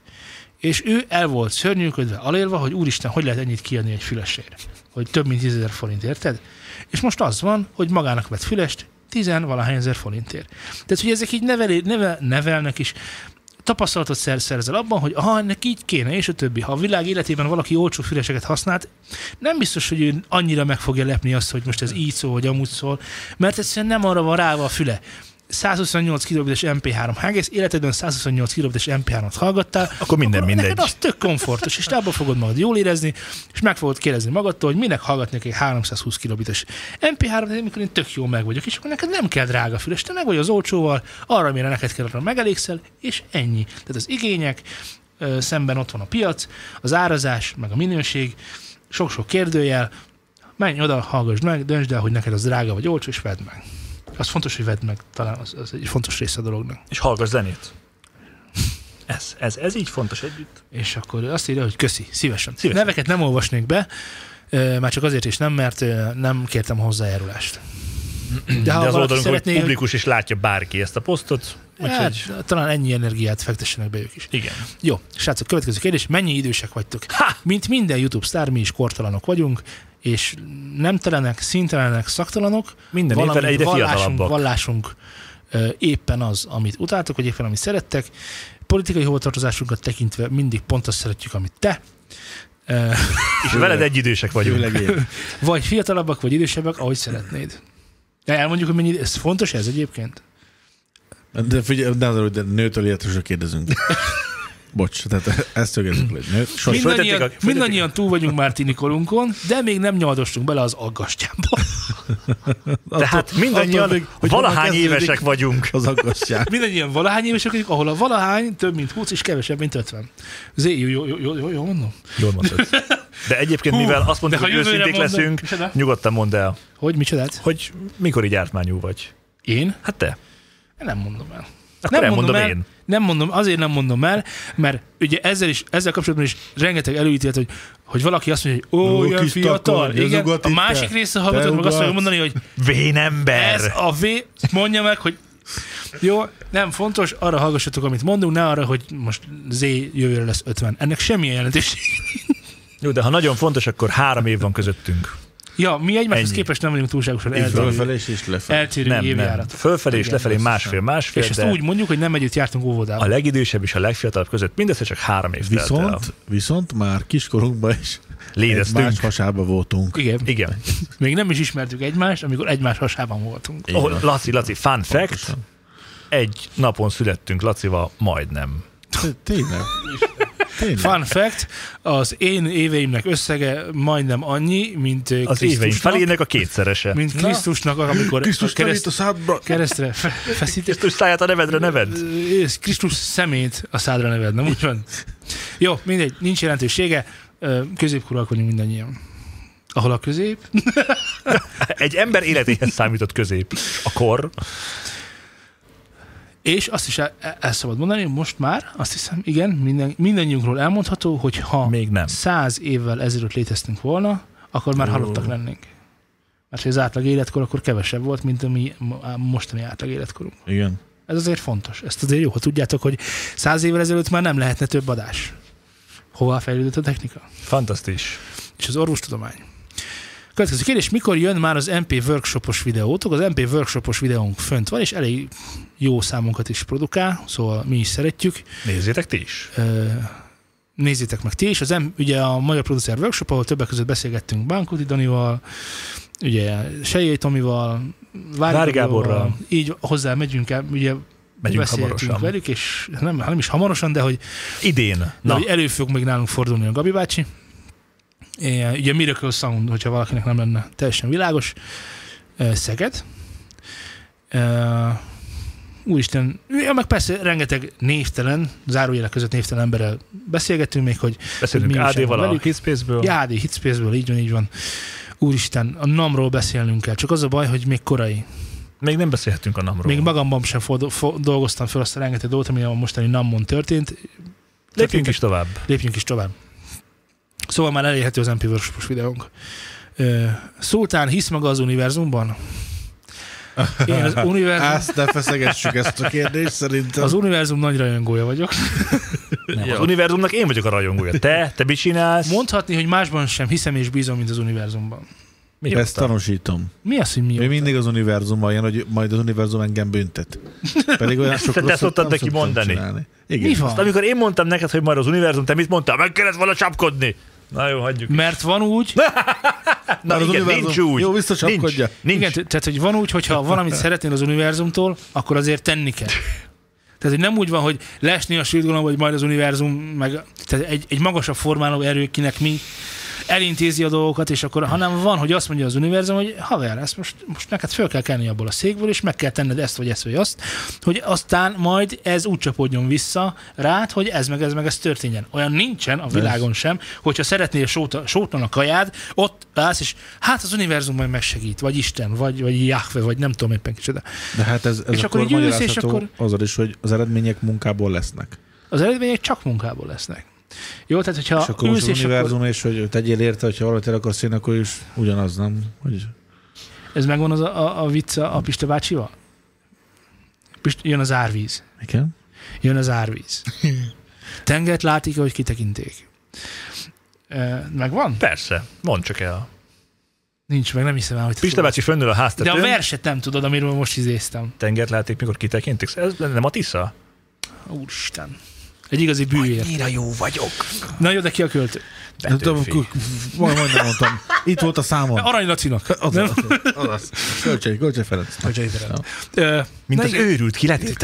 És ő el volt szörnyűködve, alélva, hogy úristen, hogy lehet ennyit kiadni egy fülesért? Hogy több mint 10 ezer forint, érted? És most az van, hogy magának vett fülest tizen valahány ezer forintért. Tehát, hogy ezek így nevelé, neve, nevelnek is, tapasztalatot szer, szerzel abban, hogy aha, ennek így kéne, és a többi. Ha a világ életében valaki olcsó füleseket használt, nem biztos, hogy ő annyira meg fogja lepni azt, hogy most ez így szól, vagy amúgy szól, mert egyszerűen nem arra van ráva a füle. 128 kilobites MP3. Ha egész életedben 128 kilobites MP3-ot hallgattál, Akkor minden akkor mindegy. Neked az tök komfortos, és abban fogod magad jól érezni, és meg fogod kérdezni magadtól, hogy minek hallgatnék egy 320 kilobites MP3-t, amikor én tök jó meg vagyok, és akkor neked nem kell drága füles, te meg vagy az olcsóval, arra, amire neked kell, arra megelégszel, és ennyi. Tehát az igények, szemben ott van a piac, az árazás, meg a minőség, sok-sok kérdőjel, menj oda, hallgass meg, döntsd el, hogy neked az drága vagy olcsó, és vedd meg. Az fontos, hogy vedd meg, talán az, az egy fontos része a dolognak. És hallgass zenét. Ez, ez, ez így fontos együtt. És akkor azt írja, hogy köszi, szívesen. Szívesen. Neveket nem olvasnék be, már csak azért is nem, mert nem kértem hozzájárulást. De, ha az oldalunk, szeretné, hogy publikus is látja bárki ezt a posztot, úgyhogy Hát, talán ennyi energiát fektessenek be ők is. igen. Jó, srácok, következő kérdés. Mennyi idősek vagytok? Ha! Mint minden YouTube sztár, mi is kortalanok vagyunk, és nemtelenek, szintelenek, szaktalanok. Minden évben egyre vallásunk. Vallásunk ö, éppen az, amit utáltok, vagy éppen amit szerettek. Politikai hovatartozásunkat tekintve mindig pont azt szeretjük, amit te. És veled egy idősek vagyunk. Vagy fiatalabbak, vagy idősebbek, ahogy szeretnéd. De elmondjuk, hogy mennyi, ez fontos ez egyébként? De figyelj, hogy de nőtől életesre kérdezünk. Bocs, tehát ezt szögezzük le. Mindannyian, a- mindannyian túl vagyunk már tinikorunkon, de még nem nyaldostunk bele az aggastyába. Tehát mindannyian, attól hogy valahány évesek vagyunk. az aggastyák. Mindannyian valahány évesek vagyunk, ahol a valahány több mint 20 és kevesebb, mint 50. Zé, jó, jó, jó, jó, jó, jó mondom? Jól mondtad. De egyébként, Hú, mivel azt mondtuk, hogy őszinték mondod- leszünk, Micsoda? nyugodtan mondd el, Hogy, micsodát? hogy mikor így ártmányú vagy. Én? Hát te. Nem mondom el. Akkor nem elmondom mondom el, én. Nem mondom, azért nem mondom el, mert ugye ezzel, is, ezzel kapcsolatban is rengeteg előítélet, hogy, hogy valaki azt mondja, hogy ó, Ó, ilyen fiatal. takony, Igen, a másik része hallgatók meg azt fogja mondani, hogy Vénember. ez a V, mondja meg, hogy jó, nem fontos, arra hallgassatok, amit mondunk, ne arra, hogy most Z jövőre lesz 50. Ennek semmilyen jelentőség. Jó, de ha nagyon fontos, akkor három év van közöttünk. Ja, mi egymáshoz Ennyi. képest nem vagyunk túlságosan eltérő, fölfelé és lefelé. eltérő Nem, nem. Fölfelé és lefelé másfél, másfél, És ezt úgy mondjuk, hogy nem együtt jártunk óvodába. a legidősebb és a legfiatalabb között mindössze csak három év telt el. Viszont, viszont már kiskorunkban is Léteztünk. egymás hasába voltunk. Igen. Igen. Még nem is ismertük egymást, amikor egymás hasában voltunk. Oh. Laci, Laci, fun fact, Pontosan. egy napon születtünk Lacival, majdnem. Té- Tényleg. Tényleg. Fun fact, az én éveimnek összege majdnem annyi, mint ö, Az éveim felének a kétszerese. mint Krisztusnak, amikor Krisztus a kereszt, a szádba. keresztre fe- feszített. Krisztus száját a nevedre neved. Ö, Krisztus szemét a szádra neved, nem úgy van? Jó, mindegy, nincs jelentősége, Ö, középkorúak vagyunk mindannyian. Ahol a közép, Egy ember életéhez számított közép. A kor. És azt is el, el szabad mondani, most már, azt hiszem, igen, minden, mindannyiunkról elmondható, hogy ha Még nem. száz évvel ezelőtt léteztünk volna, akkor már halottak lennénk. Mert ha az átlag életkor akkor kevesebb volt, mint a mi mostani átlag életkorunk. Igen. Ez azért fontos. Ezt azért jó, ha tudjátok, hogy száz évvel ezelőtt már nem lehetne több adás. Hová fejlődött a technika? Fantasztis. És az orvostudomány. Következő kérdés, mikor jön már az MP workshopos videótok? Az MP workshopos videónk fönt van, és elég jó számunkat is produkál, szóval mi is szeretjük. Nézzétek ti is. Nézzétek meg ti is. Az M, ugye a Magyar Producer Workshop, ahol többek között beszélgettünk Bánkuti Danival, ugye Sejjé Tomival, Vári Vári Gáborral, Gáborral. így hozzá megyünk el, ugye Megyünk hamarosan. velük, és nem, nem is hamarosan, de hogy, Idén. de Na, hogy elő fog még nálunk fordulni a Gabi bácsi. É, ugye Miracle Sound, hogyha valakinek nem lenne teljesen világos, Szeged. Úristen, ja, meg persze rengeteg névtelen, zárójelek között névtelen emberrel beszélgettünk még, hogy beszélünk AD-val a. Hitspace-ből. Jádi, Hitspace-ből, így van, így van. Úristen, a NAM-ról beszélnünk kell, csak az a baj, hogy még korai. Még nem beszélhetünk a namról. Még magamban sem fo- fo- dolgoztam fel azt a rengeteg dolgot, ami a mostani NAM-on történt. Lépjünk is tovább. Lépjünk is tovább. Szóval már elérhető az MP videónk. Szultán hisz maga az univerzumban? Én az univerzum, Ezt ne feszegessük ezt a kérdést, szerintem. az univerzum nagy rajongója vagyok. Nem, az univerzumnak én vagyok a rajongója. Te, te mit csinálsz? Mondhatni, hogy másban sem hiszem és bízom, mint az univerzumban. Mi Ezt tanúsítom. Mi az, hogy mi? Még mindig az univerzumban jön, hogy majd az univerzum engem büntet. Pedig olyan sok Te szoktad neki mondani. csinálni. Igen. Mi van? Azt, amikor én mondtam neked, hogy majd az univerzum, te mit mondtál? Meg kellett volna csapkodni. Na jó, hagyjuk. Mert van úgy, Na az igen, univerzum- nincs úgy. Jó, visszacsapkodja. Nincs. nincs. Igen, tehát, hogy van úgy, hogyha valamit szeretnél az univerzumtól, akkor azért tenni kell. Tehát, hogy nem úgy van, hogy lesni a gondolom, hogy majd az univerzum, meg tehát egy, egy magasabb formáló erő, kinek mi elintézi a dolgokat, és akkor, hanem van, hogy azt mondja az univerzum, hogy haver, ezt most, most neked föl kell kelni abból a székből, és meg kell tenned ezt, vagy ezt, vagy azt, hogy aztán majd ez úgy csapódjon vissza rád, hogy ez meg ez meg ez történjen. Olyan nincsen a világon sem, hogyha szeretnél sóta, sótlan a kajád, ott állsz, és hát az univerzum majd megsegít, vagy Isten, vagy, vagy Jahve, vagy nem tudom éppen kicsoda. De hát ez, ez És akkor akkor így ülsz, és akkor- azzal is, hogy az eredmények munkából lesznek. Az eredmények csak munkából lesznek. Jó, tehát hogyha és akkor ülsz, és akkor, univerzum, és hogy tegyél érte, hogyha valamit el akarsz én, akkor is ugyanaz, nem? Hogy ez megvan az a, a, a vicc a Pista bácsival? Pist, jön az árvíz. igen? Jön az árvíz. Tengert látik, hogy kitekinték. Megvan? Persze, mondd csak el. Nincs meg, nem hiszem el, hogy Pista bácsi fönnül a De a háztetőn. verset nem tudod, amiről most izéztem. Tengert láték, mikor kitekintik. Ez nem a Tisza? Úristen. Egy igazi bűvér. Annyira jó vagyok. Na jó, de ki a költő? Ku- Majd majdnem mondtam. Itt volt a számon. Arany Lacinak. Az, Nem? az, az. Kölcsei, Kölcsei Ferenc. Kölcsei Ferenc. Mint na az őrült,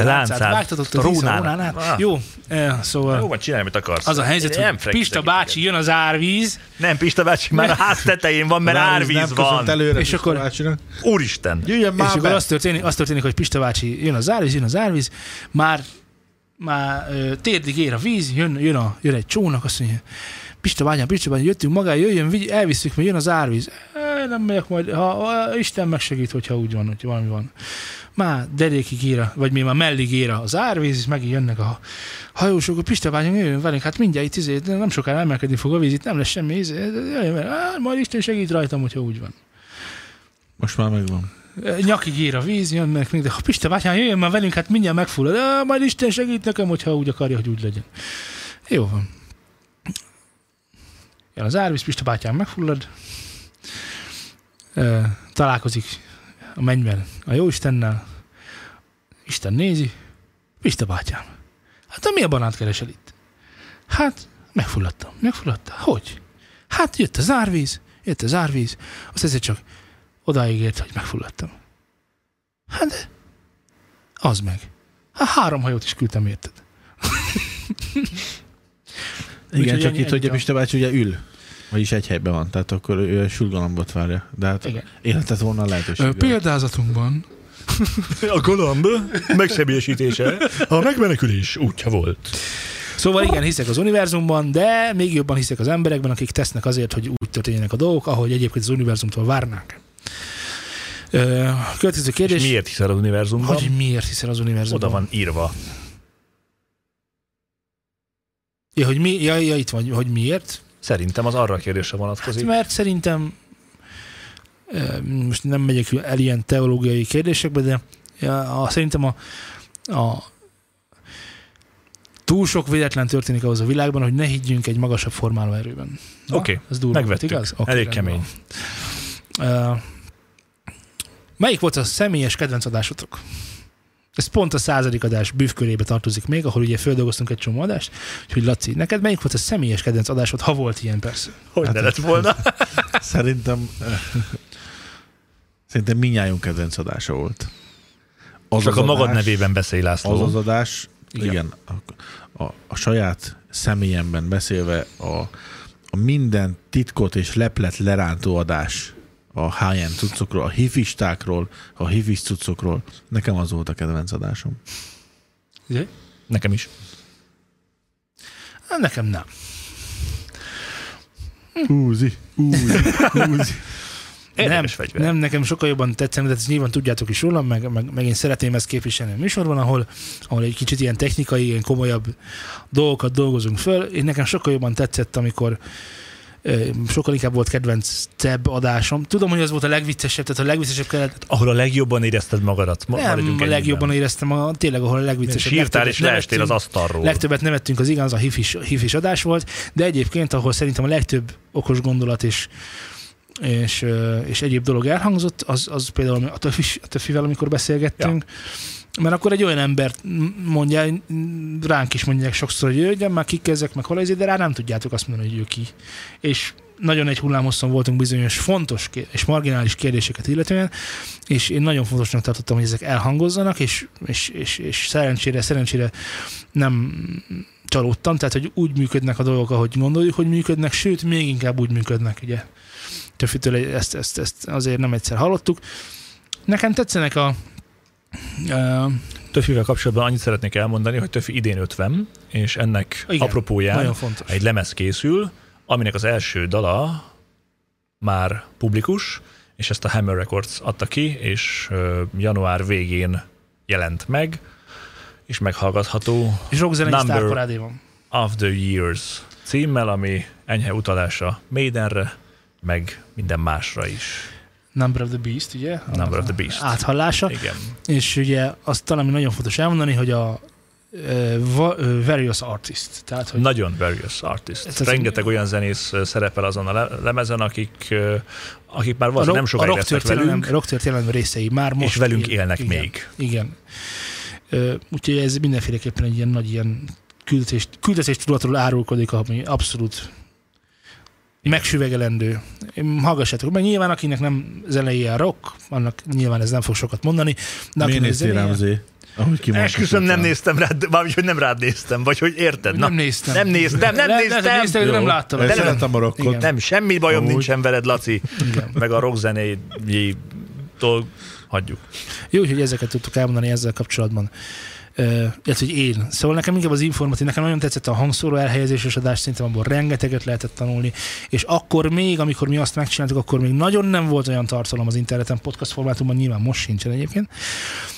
láncát. Vágtatott a a rónán. rónánál. Ah. Jó, eh, szóval Jó, van, csinálj, amit akarsz. az a helyzet, Én hogy Pista bácsi jön az árvíz, Nem, Pista bácsi, már a ház tetején van, mert árvíz nem van. előre, És és akkor- akkor... bácsinak. Úristen. Jöjjön és már akkor be. az történik, az történik, hogy Pista bácsi jön az árvíz, jön az árvíz, már, már ö, térdig ér a víz, jön, jön, a, jön egy csónak, azt mondja, Pista bátyám, Pista bátyám, jöttünk maga, jöjjön, vigy, elviszük, mert jön az árvíz. E, nem megyek majd, ha, ha, Isten megsegít, hogyha úgy van, hogy valami van. Már derékig ér, a- vagy mi már mellig ér az árvíz, megint jönnek a hajósok, a Pista bátyám, jöjjön velünk, hát mindjárt itt izé, nem sokára emelkedni fog a víz, itt nem lesz semmi, izé, jöjjön. Á, majd Isten segít rajtam, hogyha úgy van. Most már megvan. Nyakig ér a víz, jönnek még, de ha Pista bátyám, jöjjön már velünk, hát mindjárt megfullad. De majd Isten segít nekem, hogyha úgy akarja, hogy úgy legyen. Jó van. Jön az árvíz, Pista bátyám megfullad. Találkozik a mennyben a Jóistennel. Isten nézi. Pista bátyám. Hát te mi a banát keresel itt? Hát, megfulladtam. Megfulladtam. Hogy? Hát jött az árvíz, jött az árvíz, azt ezért csak odáig ért, hogy megfulladtam. Hát de, az meg. Hát három hajót is küldtem, érted? Igen, csak itt, hogy a Pista bácsi ugye ül. Vagyis egy helyben van, tehát akkor ő a sülgalambot várja. De hát Igen. életet volna a lehetőség. Példázatunkban A galamb megsebélyesítése a megmenekülés útja volt. Szóval igen, hiszek az univerzumban, de még jobban hiszek az emberekben, akik tesznek azért, hogy úgy történjenek a dolgok, ahogy egyébként az univerzumtól várnák. Következő És kérdés. miért hiszel az univerzumban? Hogy miért hiszel az univerzumban? Oda van írva. Ja, hogy mi, ja, ja, itt van, hogy miért? Szerintem az arra a kérdésre Hát, vonatkozik. mert szerintem most nem megyek el ilyen teológiai kérdésekbe, de a, szerintem a, a túl sok véletlen történik ahhoz a világban, hogy ne higgyünk egy magasabb formáló erőben. Oké, ez durva, megvettük. igaz? Oké, Elég rendben kemény. van. Melyik volt a személyes kedvenc adásotok? Ez pont a századik adás bűvkörébe tartozik még, ahol ugye földolgoztunk egy csomó adást. Úgyhogy Laci, neked melyik volt a személyes kedvenc adásod, ha volt ilyen persze? Hogy Hát ne lett volna? Szerintem Szerintem minnyájunk kedvenc adása volt. Az Csak az a magad adás- nevében beszélj, László. Az az adás, Igen. igen, igen a, a, a saját személyemben beszélve a, a minden titkot és leplet lerántó adás a high-end cuccokról, a hifistákról, a hifis cuccokról. Nekem az volt a kedvenc adásom. Ugye? Nekem is. Nekem nem. Úzi, úzi, úzi. Nem, fegyver. nem, nekem sokkal jobban tetszene, de ezt nyilván tudjátok is rólam, meg, meg, meg én szeretném ezt képviselni a műsorban, ahol, ahol egy kicsit ilyen technikai, ilyen komolyabb dolgokat dolgozunk föl. Én nekem sokkal jobban tetszett, amikor sokkal inkább volt kedvenc tebb adásom. Tudom, hogy az volt a legviccesebb, tehát a legviccesebb kellett. Ahol a legjobban érezted magadat. Ma- Nem, a ennyiben. legjobban éreztem, a, tényleg, ahol a legviccesebb. Sírtál és leestél az asztalról. Legtöbbet nevettünk, az igen, az a hifis, hifis adás volt, de egyébként, ahol szerintem a legtöbb okos gondolat és, és, és egyéb dolog elhangzott, az, az például a töfivel, amikor beszélgettünk, ja. Mert akkor egy olyan embert mondja, ránk is mondják sokszor, hogy jöjjön már kik ezek, meg hol ez, de rá nem tudjátok azt mondani, hogy ő ki. És nagyon egy hullámhosszon voltunk bizonyos fontos és marginális kérdéseket illetően, és én nagyon fontosnak tartottam, hogy ezek elhangozzanak, és, és, és, és szerencsére, szerencsére nem csalódtam, tehát hogy úgy működnek a dolgok, ahogy gondoljuk, hogy működnek, sőt, még inkább úgy működnek, ugye. Többitől ezt, ezt, ezt azért nem egyszer hallottuk. Nekem tetszenek a Töfivel kapcsolatban annyit szeretnék elmondani, hogy Töfi idén 50, és ennek Igen, apropóján egy lemez készül, aminek az első dala már publikus, és ezt a Hammer Records adta ki, és január végén jelent meg, és meghallgatható És rockzenei Number- sztárparádé van. of the Years címmel, ami enyhe utalása Maidenre, meg minden másra is. Number of the Beast, ugye? Number of the Beast. Áthallása. Igen. És ugye azt talán nagyon fontos elmondani, hogy a uh, various artist, tehát hogy Nagyon various artist. Az- Rengeteg olyan zenész szerepel azon a le- lemezen, akik, akik már a, valószínűleg nem rock, a sokáig lesznek velünk, rocktörténelem részei már most és velünk él- élnek igen, még. Igen. Úgyhogy ez mindenféleképpen egy ilyen nagy ilyen küldetés, küldetés tudatról árulkodik, ami abszolút megsüvegelendő. Hallgassátok meg, nyilván akinek nem zenéje a rock, annak nyilván ez nem fog sokat mondani. De Miért néztél rám, zenéje, Zé? Esküszöm, nem néztem rád, vagy hogy nem rád néztem, vagy hogy érted? Na, nem néztem. nem néztem, nem Le- néztem. Le, néztem, nem láttam. De nem- Szeretem a rockot. Igen. Nem, semmi bajom Amúgy. nincsen veled, Laci. Igen. Meg a rockzenéjétől hagyjuk. Jó, hogy ezeket tudtuk elmondani ezzel kapcsolatban. Illetve, hogy én. Szóval nekem inkább az informatív, nekem nagyon tetszett a hangszóró elhelyezéses adás, szerintem abból rengeteget lehetett tanulni, és akkor még, amikor mi azt megcsináltuk, akkor még nagyon nem volt olyan tartalom az interneten, podcast formátumban, nyilván most sincsen egyébként,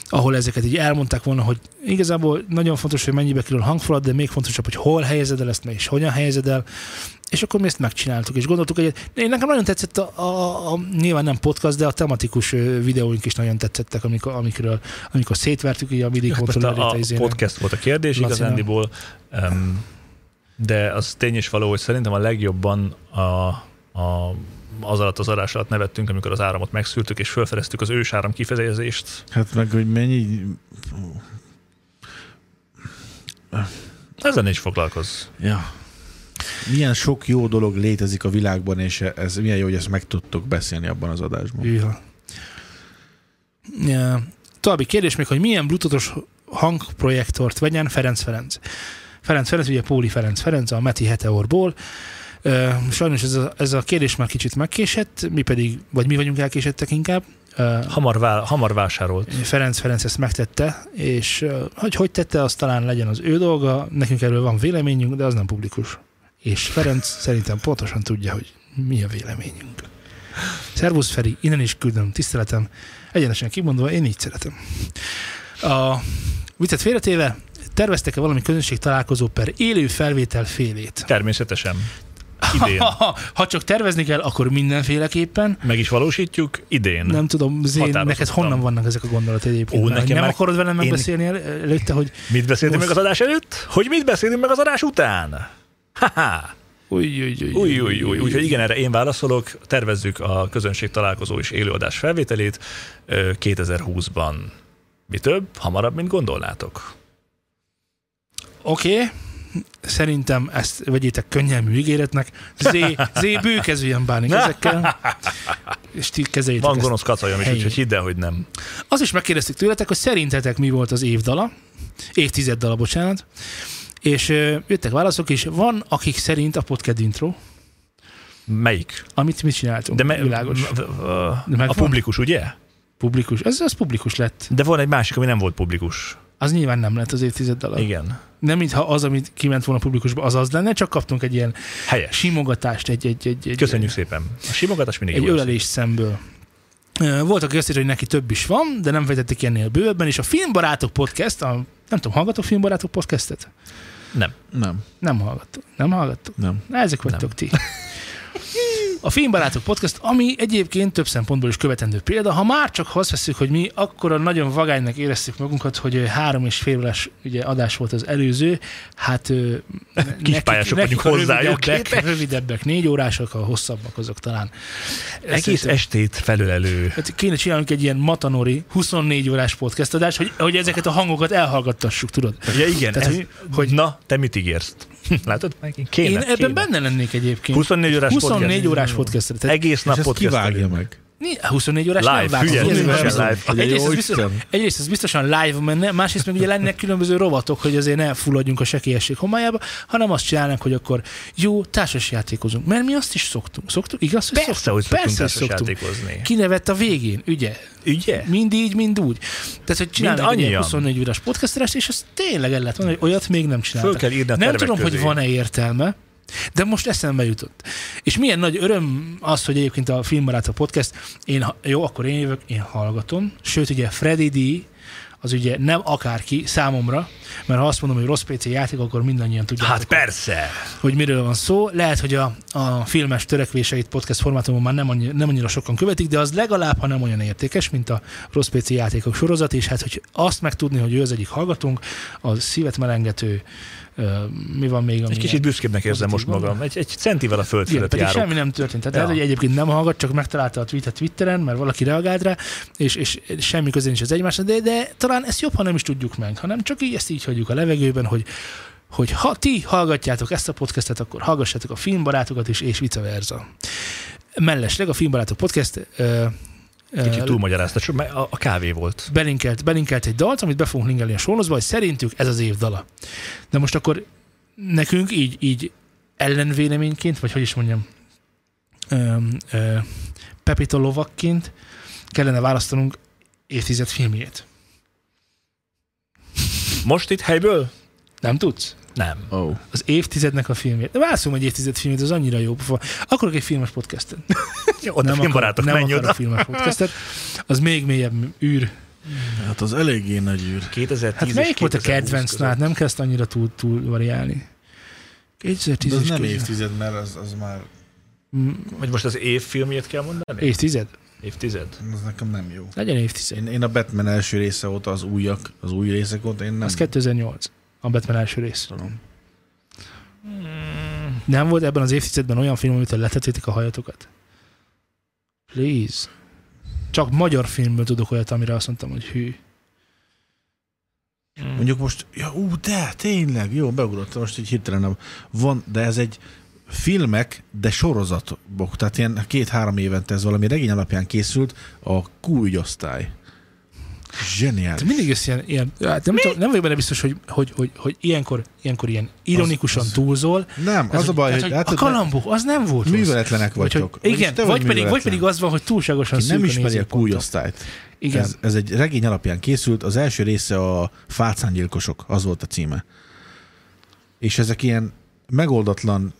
ahol ezeket így elmondták volna, hogy igazából nagyon fontos, hogy mennyibe kerül a hangfalat, de még fontosabb, hogy hol helyezed el ezt és hogyan helyezed el, és akkor mi ezt megcsináltuk, és gondoltuk, hogy én nekem nagyon tetszett a, a, a, nyilván nem podcast, de a tematikus videóink is nagyon tetszettek, amikor, amikor, amikor szétvertük így a MIDI kontrollerét a, a, a podcast volt a kérdés Lacinak. igazándiból, um, de az tény is való, hogy szerintem a legjobban a, a az alatt az adás alatt nevettünk, amikor az áramot megszűrtük, és felfedeztük az ősáram kifejezést. Hát meg, hogy mennyi... Ezen is foglalkozz. Ja. Milyen sok jó dolog létezik a világban, és ez milyen jó, hogy ezt meg tudtok beszélni abban az adásban. Hűha. Ja. További kérdés még, hogy milyen bluetoothos hangprojektort vegyen Ferenc Ferenc. Ferenc Ferenc, ugye Póli Ferenc Ferenc, a Meti Heteorból. Ö, Sajnos ez a, ez a kérdés már kicsit megkésett, mi pedig, vagy mi vagyunk elkésettek inkább. Hamar, vá, hamar vásárolt. Ferenc Ferenc ezt megtette, és hogy hogy tette, az talán legyen az ő dolga, nekünk erről van véleményünk, de az nem publikus. És Ferenc szerintem pontosan tudja, hogy mi a véleményünk. Szervusz Feri, innen is küldöm, tiszteletem. Egyenesen kimondva, én így szeretem. A viccet félretéve, terveztek-e valami közönség találkozó per élő felvétel félét? Természetesen. Idén. Ha, ha csak tervezni kell, akkor mindenféleképpen. Meg is valósítjuk idén. Nem tudom, Zén, neked honnan vannak ezek a gondolatok egyébként? Ó, nekem nem már- akarod velem én- megbeszélni el, előtte, hogy Mit beszéltünk Most- meg az adás előtt? Hogy mit beszélünk meg az adás után? Ha-ha. Új, új, új, Új, új, új. Úgyhogy igen, erre én válaszolok. Tervezzük a közönség találkozó és élőadás felvételét ö, 2020-ban. Mi több, hamarabb, mint gondolnátok. Oké, okay. szerintem ezt vegyétek könnyelmű ígéretnek. Zé, zé bőkezően bánik ezekkel, és ti kezeljétek Van gonosz kacajom is, úgyhogy hidd el, hogy nem. Azt is megkérdeztük tőletek, hogy szerintetek mi volt az évdala, évtizeddala, bocsánat, és jöttek válaszok, és van, akik szerint a podcast intro, Melyik? amit mi csináltunk, De me- világos. m- m- De a publikus, ugye? Publikus, ez az publikus lett. De van egy másik, ami nem volt publikus. Az nyilván nem lett az évtizeddala. Igen. Nem mintha az, amit kiment volna publikusba, az az lenne, csak kaptunk egy ilyen Helyes. simogatást, egy, egy, egy, egy, Köszönjük szépen. A simogatás mindig egy ölelés szemből. Volt, aki azt írta, hogy neki több is van, de nem fejtették ennél bővebben, és a Filmbarátok Podcast, a, nem tudom, hallgatok Filmbarátok Podcastet? Nem. Nem, Nem hallgattok. Nem hallgattok? nem. Na, ezek vagytok ti. A Filmbarátok Podcast, ami egyébként több szempontból is követendő példa, ha már csak azt veszük, hogy mi akkora nagyon vagánynak éreztük magunkat, hogy három és fél órás ugye, adás volt az előző, hát ö, nekik- pályások nekik vagyunk a hozzájuk rövidebbek, rövidebbek, négy órások, a hosszabbak azok talán. Egész Szerintem- estét felölelő. Hát kéne csinálnunk egy ilyen matanori 24 órás podcast adás, hogy, hogy ezeket a hangokat elhallgattassuk, tudod? Ja, igen. Tehát, ez, hogy- hogy, na, te mit ígérsz? Látod? Kéne, Én ebben kéne. benne lennék egyébként. 24 órás 24 podcast. órás podcast. Tehát Egész És nap ezt podcast. kivágja meg. Ni- 24 órás Live, nem nem live. Hogy Egyrészt ez, biztos, Isten. egyrészt ez biztosan live menne, másrészt meg ugye lennének különböző rovatok, hogy azért ne fulladjunk a sekélyesség homályába, hanem azt csinálnánk, hogy akkor jó, társasjátékozunk. Mert mi azt is szoktunk. Szoktuk? Igaz, hogy Persze, hogy szoktunk Persze, hogy szoktunk. játékozni. Kinevett a végén, ugye? Ugye? Mind így, mind úgy. Tehát, hogy csinálnak egy ilyen annyian. 24 órás podcasterást, és az tényleg el lehet mondani, hogy olyat még nem csináltak. Föl kell írni a Nem tudom, közé. hogy van-e értelme, de most eszembe jutott. És milyen nagy öröm az, hogy egyébként a Filmbarátok Podcast, én, jó, akkor én jövök, én hallgatom. Sőt, ugye Freddy D, az ugye nem akárki számomra, mert ha azt mondom, hogy rossz PC játék, akkor mindannyian tudják, Hát persze. hogy miről van szó. Lehet, hogy a, a filmes törekvéseit podcast formátumon már nem, annyi, nem annyira sokan követik, de az legalább, ha nem olyan értékes, mint a rossz PC játékok sorozat, és hát, hogy azt megtudni, hogy ő az egyik hallgatónk, az szívet melengető, mi van még, Egy kicsit büszkébbnek érzem most magam. Egy, egy centivel a föld igen, fölött pedig járok. semmi nem történt. Tehát Ja. lehet, hogy egyébként nem hallgat, csak megtalálta a tweetet Twitteren, mert valaki reagált rá, és, és semmi köze nincs az egymásra, de, de talán ezt jobb, ha nem is tudjuk meg, hanem csak így ezt így hagyjuk a levegőben, hogy hogy ha ti hallgatjátok ezt a podcastet, akkor hallgassátok a filmbarátokat is, és vice versa. Mellesleg a Filmbarátok podcast Kicsit túlmagyarázta, a, kávé volt. belinkelt, belinkelt egy dalt, amit be fogunk linkelni a sónozba, hogy szerintük ez az év dala. De most akkor nekünk így, így ellenvéleményként, vagy hogy is mondjam, Pepito lovakként kellene választanunk évtized filmjét. Most itt helyből? Nem tudsz? Nem. Oh. Az évtizednek a filmjét. De válaszolom egy évtized filmjét, az annyira jó. Akarok egy filmes podcastet. Jó, oda filmbarátok, nem menj akarok oda. filmes podcastet. Az még mélyebb űr. Hát az eléggé nagy űr. 2010 Hát melyik volt a 2020 kedvenc? Hát nem ezt annyira túl, túl variálni. 2010 De az nem 2000. évtized, mert az, az már Mm, Vagy most az év filmjét kell mondani? Évtized? Évtized? az nekem nem jó. Legyen évtized. Én, én a Batman első része óta az újak, az új részek óta én nem Az 2008. A Batman első rész. tudom. Mm, Nem volt ebben az évtizedben olyan film, amitől letettétek a hajatokat? Please. Csak magyar filmből tudok olyat, amire azt mondtam, hogy hű. mm. Mondjuk most, ja, ú, de tényleg, jó, beugrottam most egy hirtelen. Van, de ez egy filmek, de sorozatok. Tehát ilyen két-három évente ez valami regény alapján készült, a Q-ügyosztály. Zseniális. Te mindig jössz ilyen, ilyen hát nem, tudom, nem vagyok benne biztos, hogy, hogy, hogy, hogy ilyenkor, ilyenkor ilyen ironikusan Az- az- túlzol. Nem, az a baj, tehát, hogy, a kalambok, az nem volt rossz. műveletlenek Vagy, hogy, vagytok. igen, te vagy, pedig, vagy pedig az van, hogy túlságosan Aki nem ismeri a. Q-osztályt. Igen. Ez, ez egy regény alapján készült, az első része a Fácángyilkosok, az volt a címe. És ezek ilyen megoldatlan,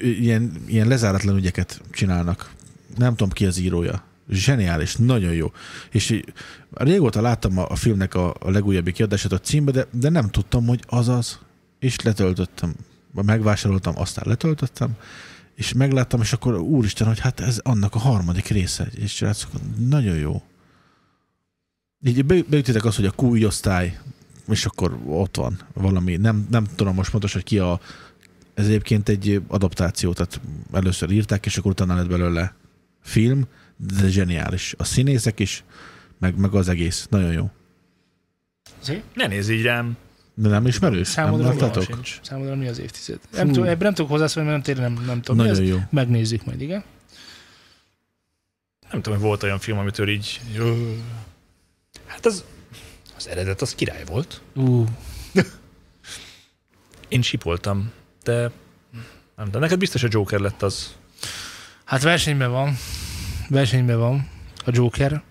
ilyen, ilyen lezáratlan ügyeket csinálnak. Nem tudom ki az írója. Zseniális, nagyon jó. És így, régóta láttam a, a filmnek a, a legújabbi kiadását a címbe, de, de nem tudtam, hogy az az. És letöltöttem. Megvásároltam, aztán letöltöttem, és megláttam, és akkor úristen, hogy hát ez annak a harmadik része. És srácok, nagyon jó. Így be- beütitek azt, hogy a Q osztály, és akkor ott van valami. Nem, nem tudom most pontosan, hogy ki a... Ez egyébként egy adaptáció, tehát először írták, és akkor utána lett belőle film, de zseniális. A színészek is, meg, meg az egész. Nagyon jó. Zé? Ne nézz így rám. De nem ismerős? Számodra nem láttatok? Számodra mi az évtized? Nem tudom, ebben nem tudok hozzászólni, mert nem tényleg nem, nem tudom. Nagyon ez? jó. Megnézzük majd, igen. Nem tudom, hogy volt olyan film, amitől így... Jó. Hát az, az eredet az király volt. Ú, Én sipoltam, de nem, de neked biztos a Joker lett az. hát versenyben van. Versenyben van a Joker.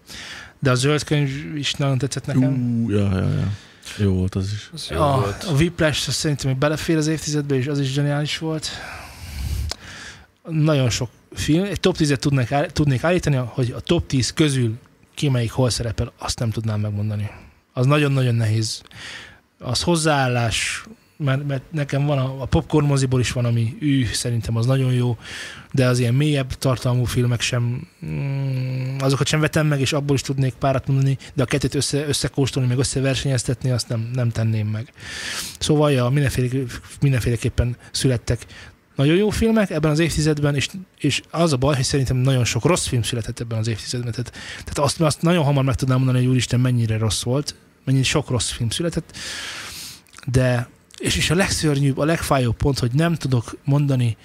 De a zöld könyv is nagyon tetszett nekem. Ú, ja, ja, ja. Jó volt az is. az jó A, volt. a Whiplash az szerintem még belefér az évtizedbe, és az is zseniális volt. Nagyon sok film. Egy top 10-et tudnék, áll- tudnék állítani, hogy a top 10 közül ki melyik hol szerepel, azt nem tudnám megmondani. Az nagyon-nagyon nehéz. Az hozzáállás, mert, mert nekem van a, a popcorn moziból is van, ami ő szerintem az nagyon jó, de az ilyen mélyebb tartalmú filmek sem, mm, azokat sem vetem meg, és abból is tudnék párat mondani, de a kettőt össze, összekóstolni, meg összeversenyeztetni, azt nem, nem tenném meg. Szóval ja, mindenféle, mindenféleképpen születtek nagyon jó filmek ebben az évtizedben, és, és az a baj, hogy szerintem nagyon sok rossz film született ebben az évtizedben. Tehát, tehát azt, azt nagyon hamar meg tudnám mondani, hogy úristen, mennyire rossz volt, mennyire sok rossz film született, de és, és a legszörnyűbb, a legfájóbb pont, hogy nem tudok mondani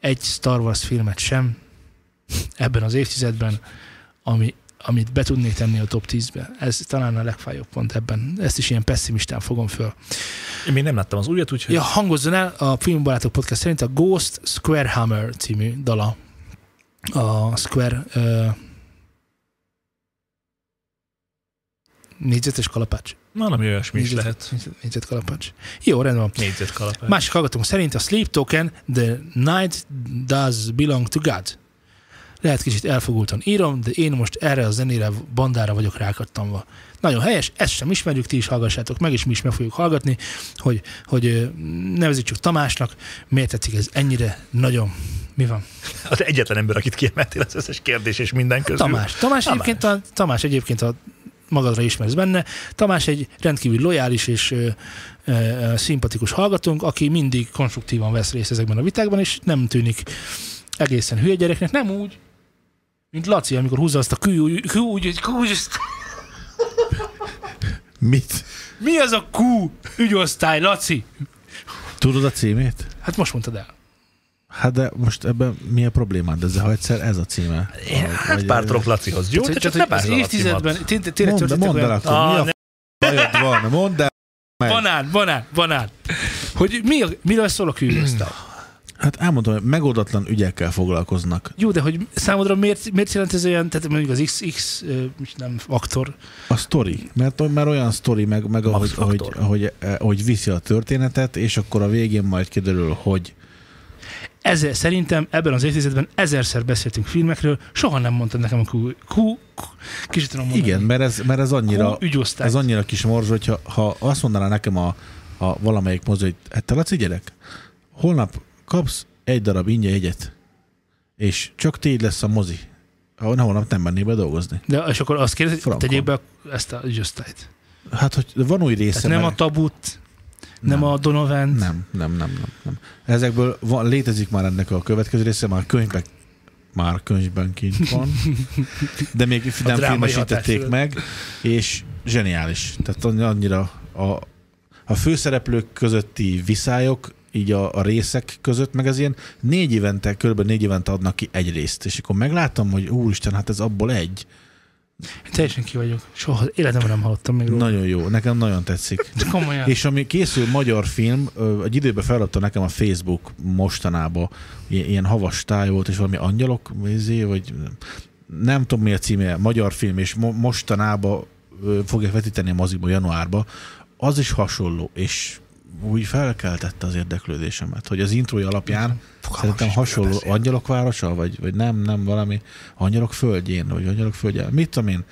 egy Star Wars filmet sem ebben az évtizedben, ami, amit be tudnék tenni a top 10-be. Ez talán a legfájóbb pont ebben. Ezt is ilyen pessimistán fogom föl. Én még nem láttam az újat, úgyhogy Ja, hangozzon el a Filmbarátok Podcast szerint a Ghost Square Hammer című dala. A Square uh, négyzetes kalapács. valami olyasmi is Négyzet- lehet. négyzet- Négyzet kalapács. Jó, rendben van. Négyzet kalapács. Másik hallgatónk szerint a Sleep Token The Night Does Belong to God. Lehet kicsit elfogultan írom, de én most erre a zenére, bandára vagyok rákattamva. Nagyon helyes, ezt sem ismerjük, ti is hallgassátok meg, és mi is meg fogjuk hallgatni, hogy, hogy csak Tamásnak, miért tetszik ez ennyire nagyon. Mi van? Az egyetlen ember, akit kiemeltél az összes kérdés és minden közül. Tamás. Tamás, Tamás. Egyébként, a, Tamás egyébként a magadra ismersz benne. Tamás egy rendkívül lojális és ö, ö, szimpatikus hallgatónk, aki mindig konstruktívan vesz részt ezekben a vitákban, és nem tűnik egészen hülye gyereknek, nem úgy, mint Laci, amikor húzza azt a hogy kű, ezt- Mit? mi az a Q ügyosztály, Laci? Tudod a címét? Hát most mondtad el. Hát de most ebben mi a problémád ezzel, ha egyszer ez a címe? Hát pár trok Lacihoz. Jó, te csak ne bántsd a évtizedben, Lacimat. Mondd, el akkor, Ah, mi a ne- bajod van? Mondd el. meg. Banán, banán, banán. Hogy mi a, miről szól a kőosztály? Hát elmondom, hogy megoldatlan ügyekkel foglalkoznak. Jó, de hogy számodra miért, miért jelent ez olyan, tehát mondjuk az XX, nem, aktor, A sztori, mert, mert olyan sztori, meg, meg ahogy, ahogy, ahogy, ahogy viszi a történetet, és akkor a végén majd kiderül, hogy Ezer, szerintem ebben az évtizedben ezerszer beszéltünk filmekről, soha nem mondtad nekem a Q, Q, Q kicsit tudom mondani. igen, mert ez, mert ez annyira, ügyosztály. ez annyira kis morzs, hogyha ha azt mondaná nekem a, a valamelyik mozi, hogy hát te Laci gyerek, holnap kapsz egy darab ingyen jegyet, és csak tégy lesz a mozi. Ha holnap nem mennél be dolgozni. De és akkor azt kérdezi, hogy tegyék be ezt a ügyosztályt. Hát, hogy van új része. Tehát nem a mert- tabut, nem, a Donovan. Nem, nem, nem, nem, nem. Ezekből van, létezik már ennek a következő része, már könyvben, már könyvben kint van, de még nem filmesítették meg, és zseniális. Tehát annyi- annyira a, a főszereplők közötti viszályok, így a, a részek között, meg ez ilyen négy évente, kb. négy évente adnak ki egy részt, és akkor megláttam, hogy úristen, hát ez abból egy. Teljesen ki vagyok. Soha életemben nem hallottam még róla. Nagyon jó, nekem nagyon tetszik. De komolyan. És ami készül magyar film, egy időben feladta nekem a Facebook mostanában, ilyen, havas táj volt, és valami angyalok, izé, vagy nem, tudom mi a címe, magyar film, és mo- mostanában ö, fogják vetíteni a moziba januárba, az is hasonló, és úgy felkeltette az érdeklődésemet, hogy az intrója alapján szerintem is, hasonló beszél. Angyalok városa, vagy, vagy nem, nem valami Angyalok földjén, vagy Angyalok földjén, mit tudom én.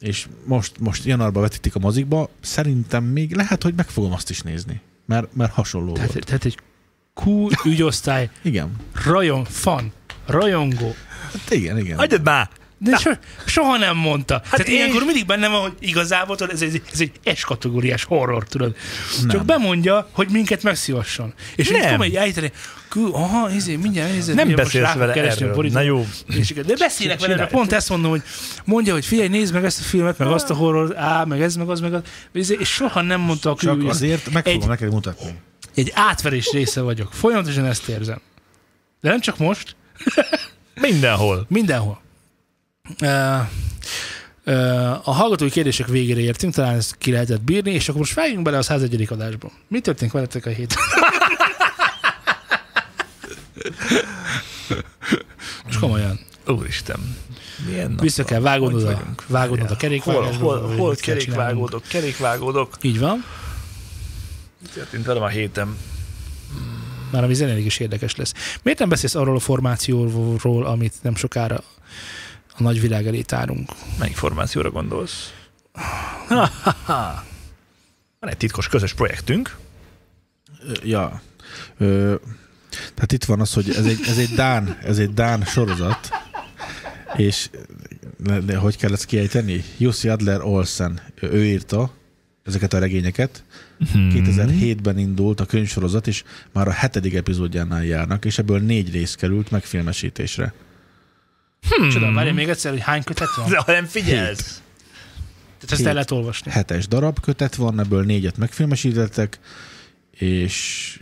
És most, most januárban vetítik a mozikba, szerintem még lehet, hogy meg fogom azt is nézni, mert, mert hasonló Tehát, volt. tehát egy Q ügyosztály, Igen. rajon, fan, rajongó. Hát igen, igen. Hagyjad már! De so, soha nem mondta. Hát Tehát én- ilyenkor mindig benne van, hogy igazából tudod, ez, egy, ez egy S kategóriás horror, tudod. Nem. Csak bemondja, hogy minket megszívasson. És Nem. tudom, hogy ejteni, aha, izé, mindjárt nézed. Nem ugye most beszélsz vele keresni erről. Na jó, És de beszélek vele, Csinálj. pont ezt mondom, hogy mondja, hogy figyelj, nézd meg ezt a filmet, meg azt a horror, á, meg ez, meg az, meg az, izé, és soha nem mondta a Csak azért meg fogom Egy- neked mutatni. egy átverés része vagyok. Folyamatosan ezt érzem. De nem csak most, mindenhol. mindenhol. A hallgatói kérdések végére értünk, talán ezt ki lehetett bírni, és akkor most vágjunk bele a 101. adásba. Mi történt veletek a héten? Most komolyan. Úristen. Milyen nap Vissza kell vágódnod Hogy a, vagyunk? vágódnod a Hol, kerékvágásba. hol, hol csinálnunk. kerékvágódok, kerékvágódok. Így van. Mi történt velem a héten? Már ami zenéleg is érdekes lesz. Miért nem beszélsz arról a formációról, amit nem sokára a nagyvilág elé tárunk? Melyik formációra gondolsz? Van egy titkos közös projektünk. Ja. Ö, tehát itt van az, hogy ez egy, ez egy Dán, ez egy Dán sorozat, és de, de hogy kell ezt kiejteni? Jussi Adler Olsen, ő írta ezeket a regényeket. Hmm. 2007-ben indult a könyvsorozat, és már a hetedik epizódjánál járnak, és ebből négy rész került megfilmesítésre. Hmm. Csoda, várj még egyszer, hogy hány kötet van? De ha nem figyelsz. Tehát ezt Hét. el lehet olvasni. Hetes darab kötet van, ebből négyet megfilmesítettek, és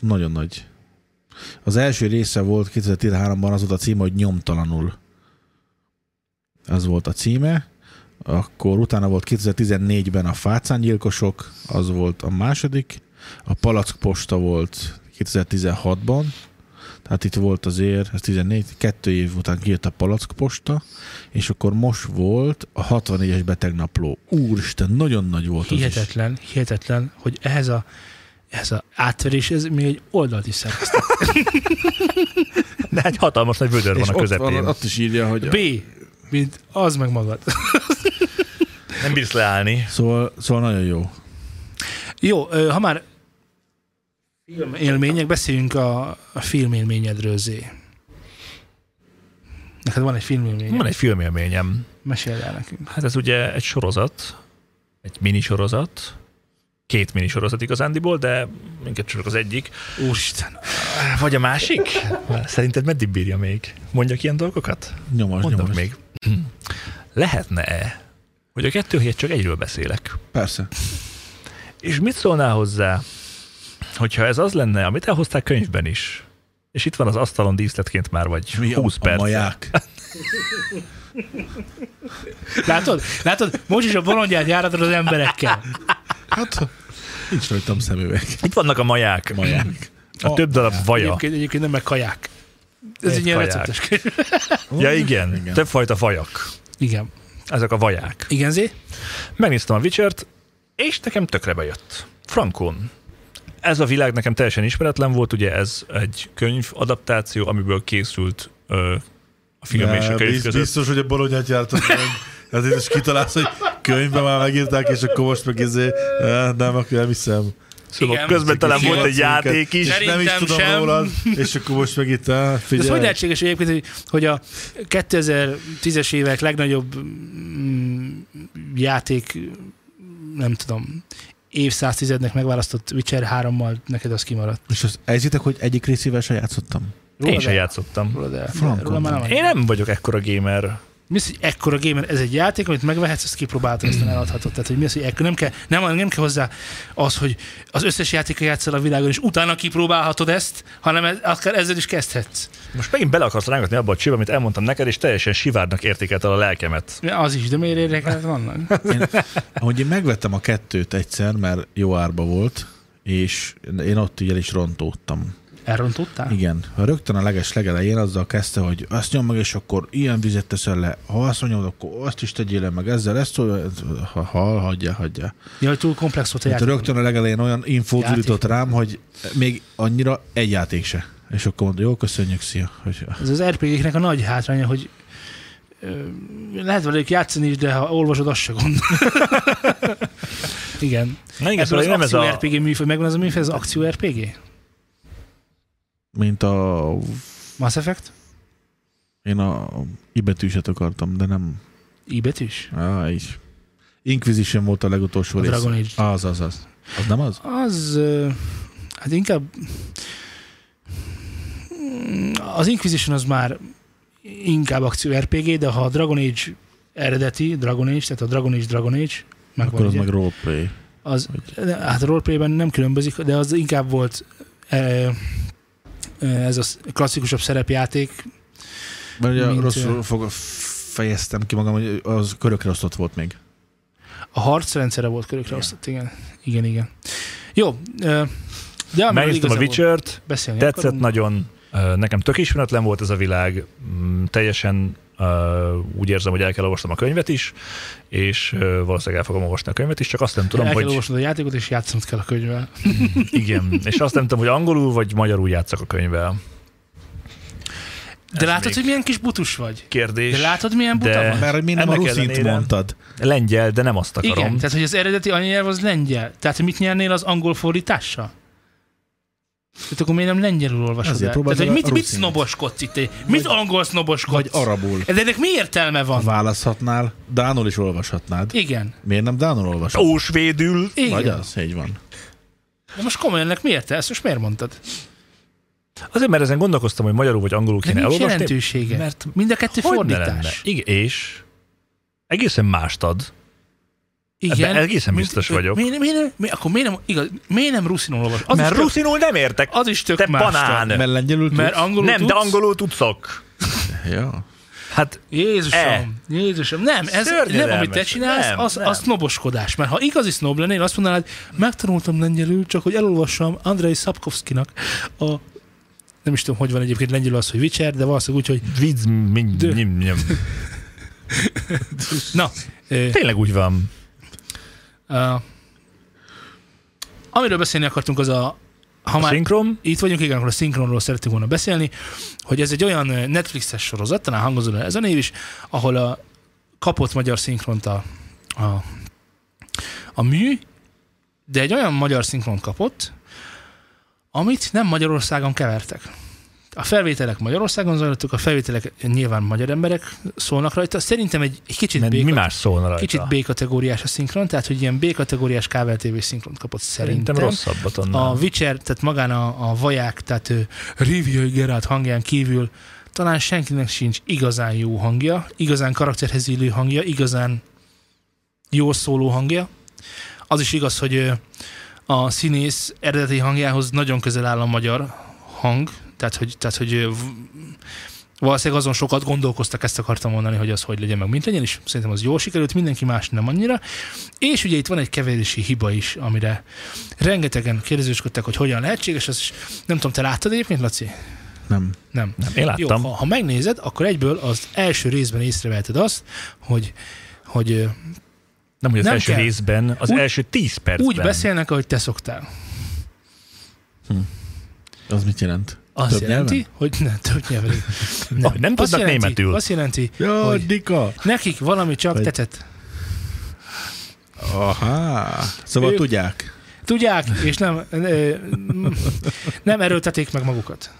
nagyon nagy. Az első része volt 2013-ban, az volt a címe, hogy Nyomtalanul. Ez volt a címe. Akkor utána volt 2014-ben a Fácángyilkosok, az volt a második. A Palack Posta volt 2016-ban, tehát itt volt azért, ez 14, kettő év után kijött a Palack Posta, és akkor most volt a 64-es betegnapló. Úristen, nagyon nagy volt az is. Hihetetlen, hihetetlen, hogy ehhez a, ehhez a átverés, ez még egy oldalt is szerkesztett. De egy hatalmas nagy vödör van a ott, közepén. van, ott is írja, hogy... B, mint az meg magad. Nem bírsz leállni. Szóval, szóval nagyon jó. Jó, ha már filmélmények, beszéljünk a, a filmélményedről, Zé. Neked van egy filmélmény? Van egy filmélményem. Mesélj el nekünk. Hát ez ugye egy sorozat, egy minisorozat, két minisorozat igazándiból, de minket csak az egyik. Úristen. Vagy a másik? Szerinted meddig bírja még? Mondjak ilyen dolgokat? Nyomos, Mondok nyomos. még. Lehetne-e, hogy a kettő helyett csak egyről beszélek? Persze. És mit szólnál hozzá, hogyha ez az lenne, amit elhozták könyvben is, és itt van az asztalon díszletként már vagy Mi a, 20 a perc. maják? Látod? Látod? Most is a bolondját járatod az emberekkel. Hát, nincs rajtam szemüveg. Itt vannak a maják. Maják. A több darab vaja. Egyébként, egyébként nem meg kaják. Ez Egy egy ilyen kaják. receptes könyv. Ja igen, Igen. igen. többfajta vajak. Igen. Ezek a vaják. Igen, Zé? Megnéztem a Witcher-t, és nekem tökre bejött. Frankon. Ez a világ nekem teljesen ismeretlen volt, ugye ez egy könyv adaptáció, amiből készült ö, a film és a könyv biz- között. Biztos, hogy a bolonyát jártad meg. Ezért is kitalálsz, hogy könyvben már megírták, és akkor most meg izé, eh, nem, akkor nem hiszem. Szóval Igen. közben talán volt egy játék is. És nem is tudom sem. rólad, és akkor most meg itt, eh, De ez figyelj. hogy lehetséges egyébként, hogy- hogy a 2010-es évek legnagyobb mm, játék, nem tudom, évszáztizednek megválasztott Witcher 3-mal neked az kimaradt. És azt elhiszitek, hogy egyik részével se játszottam? Én el- játszottam. El. Frankon. Róla már nem Én nem vagyok ekkora gamer. Mi az, hogy ekkora gamer, ez egy játék, amit megvehetsz, azt kipróbáltad, aztán eladhatod. Tehát, hogy mi az, hogy ekkor nem kell, nem, nem kell hozzá az, hogy az összes játéka játszol a világon, és utána kipróbálhatod ezt, hanem ez, akár ezzel is kezdhetsz. Most megint bele akarsz rángatni abba a csőbe, amit elmondtam neked, és teljesen sivárnak értékelte a lelkemet. Ja, Az is, de miért érdekelt vannak? Én, ahogy én megvettem a kettőt egyszer, mert jó árba volt, és én ott így el is rontódtam. Elrontottál? Igen, rögtön a leges legelején azzal kezdte, hogy azt nyom meg, és akkor ilyen vizet teszel le. Ha azt mondod, akkor azt is tegyél le, meg ezzel ezt, ha, ha hagyja, hagyja. Ja, hogy túl komplex volt a Hát játék. rögtön a legelején olyan infót jutott rám, hogy még annyira egy játék se. És akkor mondta, jó, köszönjük, szia. Hogy, Ez az RPG-knek a nagy hátránya, hogy lehet velük játszani is, de ha olvasod, az se gond. Igen. Na igen, Ebből szóval az nem ez akció a... RPG műfaj, megvan az a műfaj, az akció RPG? Mint a... Mass Effect? Én a ibetűset akartam, de nem... I betűs? Á, így. Inquisition volt a legutolsó A rész. Dragon Age. Az, az, az. Az nem az? Az, hát inkább az Inquisition az már inkább akció RPG, de ha a Dragon Age eredeti, Dragon Age, tehát a Dragon Age, Dragon Age, megvan, Akkor az ugye? meg roleplay. Az, hát a roleplayben nem különbözik, de az inkább volt e, ez a klasszikusabb szerepjáték. Mert ugye Mint, rosszul ö, fog, fejeztem ki magam, hogy az körökre osztott volt még. A harcrendszere volt körökre osztott, igen. Igen, igen. Jó, ö, de Megnéztem a Witcher-t, tetszett akarunk, nagyon. Nekem tök ismeretlen volt ez a világ, Mm, teljesen úgy érzem, hogy el kell olvasnom a könyvet is, és valószínűleg el fogom olvasni a könyvet is, csak azt nem tudom, el kell hogy olvasnod a játékot, és játszanod kell a könyvvel. igen, és azt nem tudom, hogy angolul vagy magyarul játszak a könyvvel. De Ez látod, még hogy milyen kis butus vagy? Kérdés. De látod, milyen buta de- van? Mert hogy mi nem a ruszint ellenére- mondtad. Lengyel, de nem azt akarom. Igen, tehát hogy az eredeti anyanyelv az lengyel. Tehát mit nyernél az angol fordítással? Tehát akkor miért nem lengyelül olvasod Azért el? Tehát, hogy mit, mit sznoboskodsz itt? Mit angol sznoboskodsz? Vagy arabul. De ennek mi értelme van? Választhatnál, Dánul is olvashatnád. Igen. Miért nem Dánul olvashatnád? Ósvédül. Igen. Vagy az, így van. De most komolyan ennek mi értelme? Ezt most miért mondtad? Azért, mert ezen gondolkoztam, hogy magyarul vagy angolul De kéne nincs elolvasni. jelentősége. Mert Mind a kettő fordítás. Igen, és egészen mást ad. Igen. Ebben egészen biztos vagyok. Miért, miért, miért, miért, akkor miért nem, igaz, miért nem ruszinul olvas? Az mert ruszinul nem értek. az is tök Te más banán. Mert lengyelül tudsz? Mert angolul nem, tudsz? de angolul tudszok. Ja. Hát Jézusom, E. Jézusom, nem, ez nem, amit te Szörnyedelmes. csinálsz, Nem, az, nem. az snoboskodás. Mert ha igazi snob lennél, azt mondanád, megtanultam lengyelül, csak hogy elolvassam Andrei Sapkowskinak a nem is tudom, hogy van egyébként lengyelül az, hogy Witcher, de valószínűleg úgy, hogy Vic, min, nyim, nyim. na, Tényleg úgy van. Ö, amiről beszélni akartunk, az a ha A már szinkron? itt vagyunk, igen, akkor a szinkronról szerettünk volna beszélni, hogy ez egy olyan Netflixes sorozat, talán hangozó ez a név is, ahol a kapott magyar szinkront a, a, a mű, de egy olyan magyar szinkront kapott, amit nem Magyarországon kevertek. A felvételek Magyarországon zajlottak, a felvételek nyilván magyar emberek szólnak rajta. Szerintem egy, egy kicsit Mert B mi más szólna rajta? Kicsit B-kategóriás a szinkron, tehát hogy ilyen B-kategóriás kábel TV szinkront kapott Szerintem szerintem. rosszabbat annál. A Witcher, tehát magán a, a vaják, tehát ő, Riviai Geralt hangján kívül talán senkinek sincs igazán jó hangja, igazán karakterhez illő hangja, igazán jó szóló hangja. Az is igaz, hogy a színész eredeti hangjához nagyon közel áll a magyar hang, tehát hogy, tehát, hogy valószínűleg azon sokat gondolkoztak, ezt akartam mondani, hogy az hogy legyen meg, mint legyen, és szerintem az jól sikerült, mindenki más nem annyira. És ugye itt van egy keverési hiba is, amire rengetegen kérdezősködtek, hogy hogyan lehetséges, az is, nem tudom, te láttad egyébként, Laci? Nem. Nem. Nem, én láttam. Jó, ha, ha megnézed, akkor egyből az első részben észreveheted azt, hogy, hogy Nem, hogy az Nem első kell. részben, az Úgy- első tíz percben. úgy beszélnek, ahogy te szoktál. Az mit jelent? Azt Több jelenti, nyelven? hogy nem, több nyelven. Nem Azt tudnak jelenti, németül. Azt jelenti, Ja, hogy Dika! nekik valami csak Hogy- tetett. Aha. Szóval Ők- tudják. Tudják, és nem, nem erőltetik meg magukat.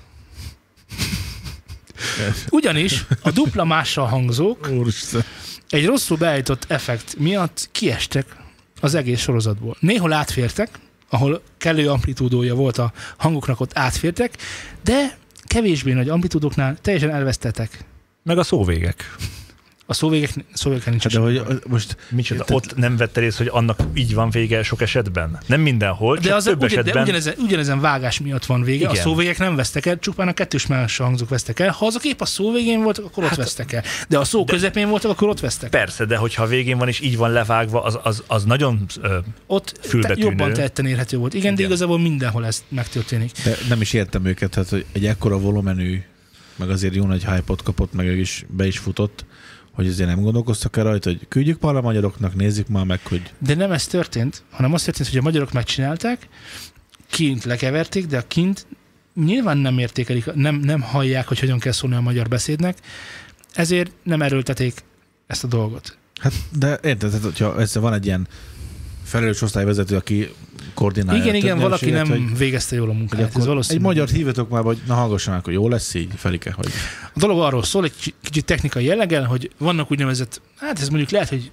Ugyanis a dupla mással hangzók Úristen. egy rosszul beállított effekt miatt kiestek az egész sorozatból. Néhol átfértek, ahol kellő amplitúdója volt a hangoknak, ott átfértek, de kevésbé nagy amplitúdóknál teljesen elvesztettek. Meg a szóvégek. A szóvégek, szóvégeken nincs Hát de hogy most Micsoda, Tehát- ott nem vette részt, hogy annak így van vége sok esetben? Nem mindenhol, csak de, az, több ugyan, de esetben. ugyanezen, ugyanezen vágás miatt van vége. Igen. A szóvégek nem vesztek el, csupán a kettős más hangzók vesztek el. Ha azok épp a szó végén voltak, akkor ott hát, vesztek el. De a szó de- közepén voltak, akkor ott vesztek el. Persze, de hogyha a végén van és így van levágva, az, az, az nagyon... Ö, Ott te, Fülbetűnő. jobban tetten érhető volt. Igen, de Igen. igazából mindenhol ez megtörténik. de nem is értem őket, hát hogy egy ekkora volumenű, meg azért jó nagy hype kapott, meg is be is futott, hogy azért nem gondolkoztak el rajta, hogy küldjük már a magyaroknak, nézzük már meg, hogy De nem ez történt, hanem az történt, hogy a magyarok megcsinálták, kint lekeverték, de a kint nyilván nem értékelik, nem, nem hallják, hogy hogyan kell szólni a magyar beszédnek, ezért nem erőltetik ezt a dolgot. Hát, de érted, hogyha ez van egy ilyen felelős osztályvezető, aki koordinálja. igen, igen, valaki nem hogy, végezte jól a munkáját. Ez valószínű. egy magyar hívjatok már, hogy na hallgassanak, hogy jó lesz így, Felike, hogy A dolog arról szól, egy kicsi- kicsit technikai jelleggel, hogy vannak úgynevezett, hát ez mondjuk lehet, hogy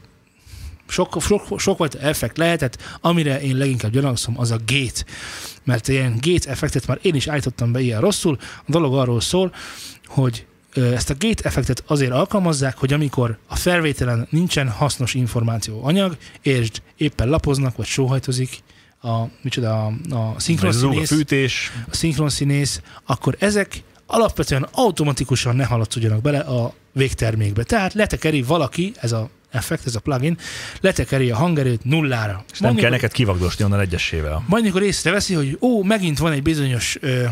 sok, sok, sok volt effekt lehetett, amire én leginkább gyanakszom, az a gate. Mert ilyen gate effektet már én is állítottam be ilyen rosszul. A dolog arról szól, hogy ezt a gate effektet azért alkalmazzák, hogy amikor a felvételen nincsen hasznos információ anyag, és éppen lapoznak, vagy sóhajtozik, a, micsoda, a, a szinkron zúg a fűtés, a szinkron színész, akkor ezek alapvetően automatikusan ne haladszódjanak bele a végtermékbe. Tehát letekeri valaki, ez a effekt, ez a plugin, letekeri a hangerőt nullára. és nem kell neked kivagdosni onnan egyesével. Majd mikor észreveszi, hogy ó, megint van egy bizonyos ö,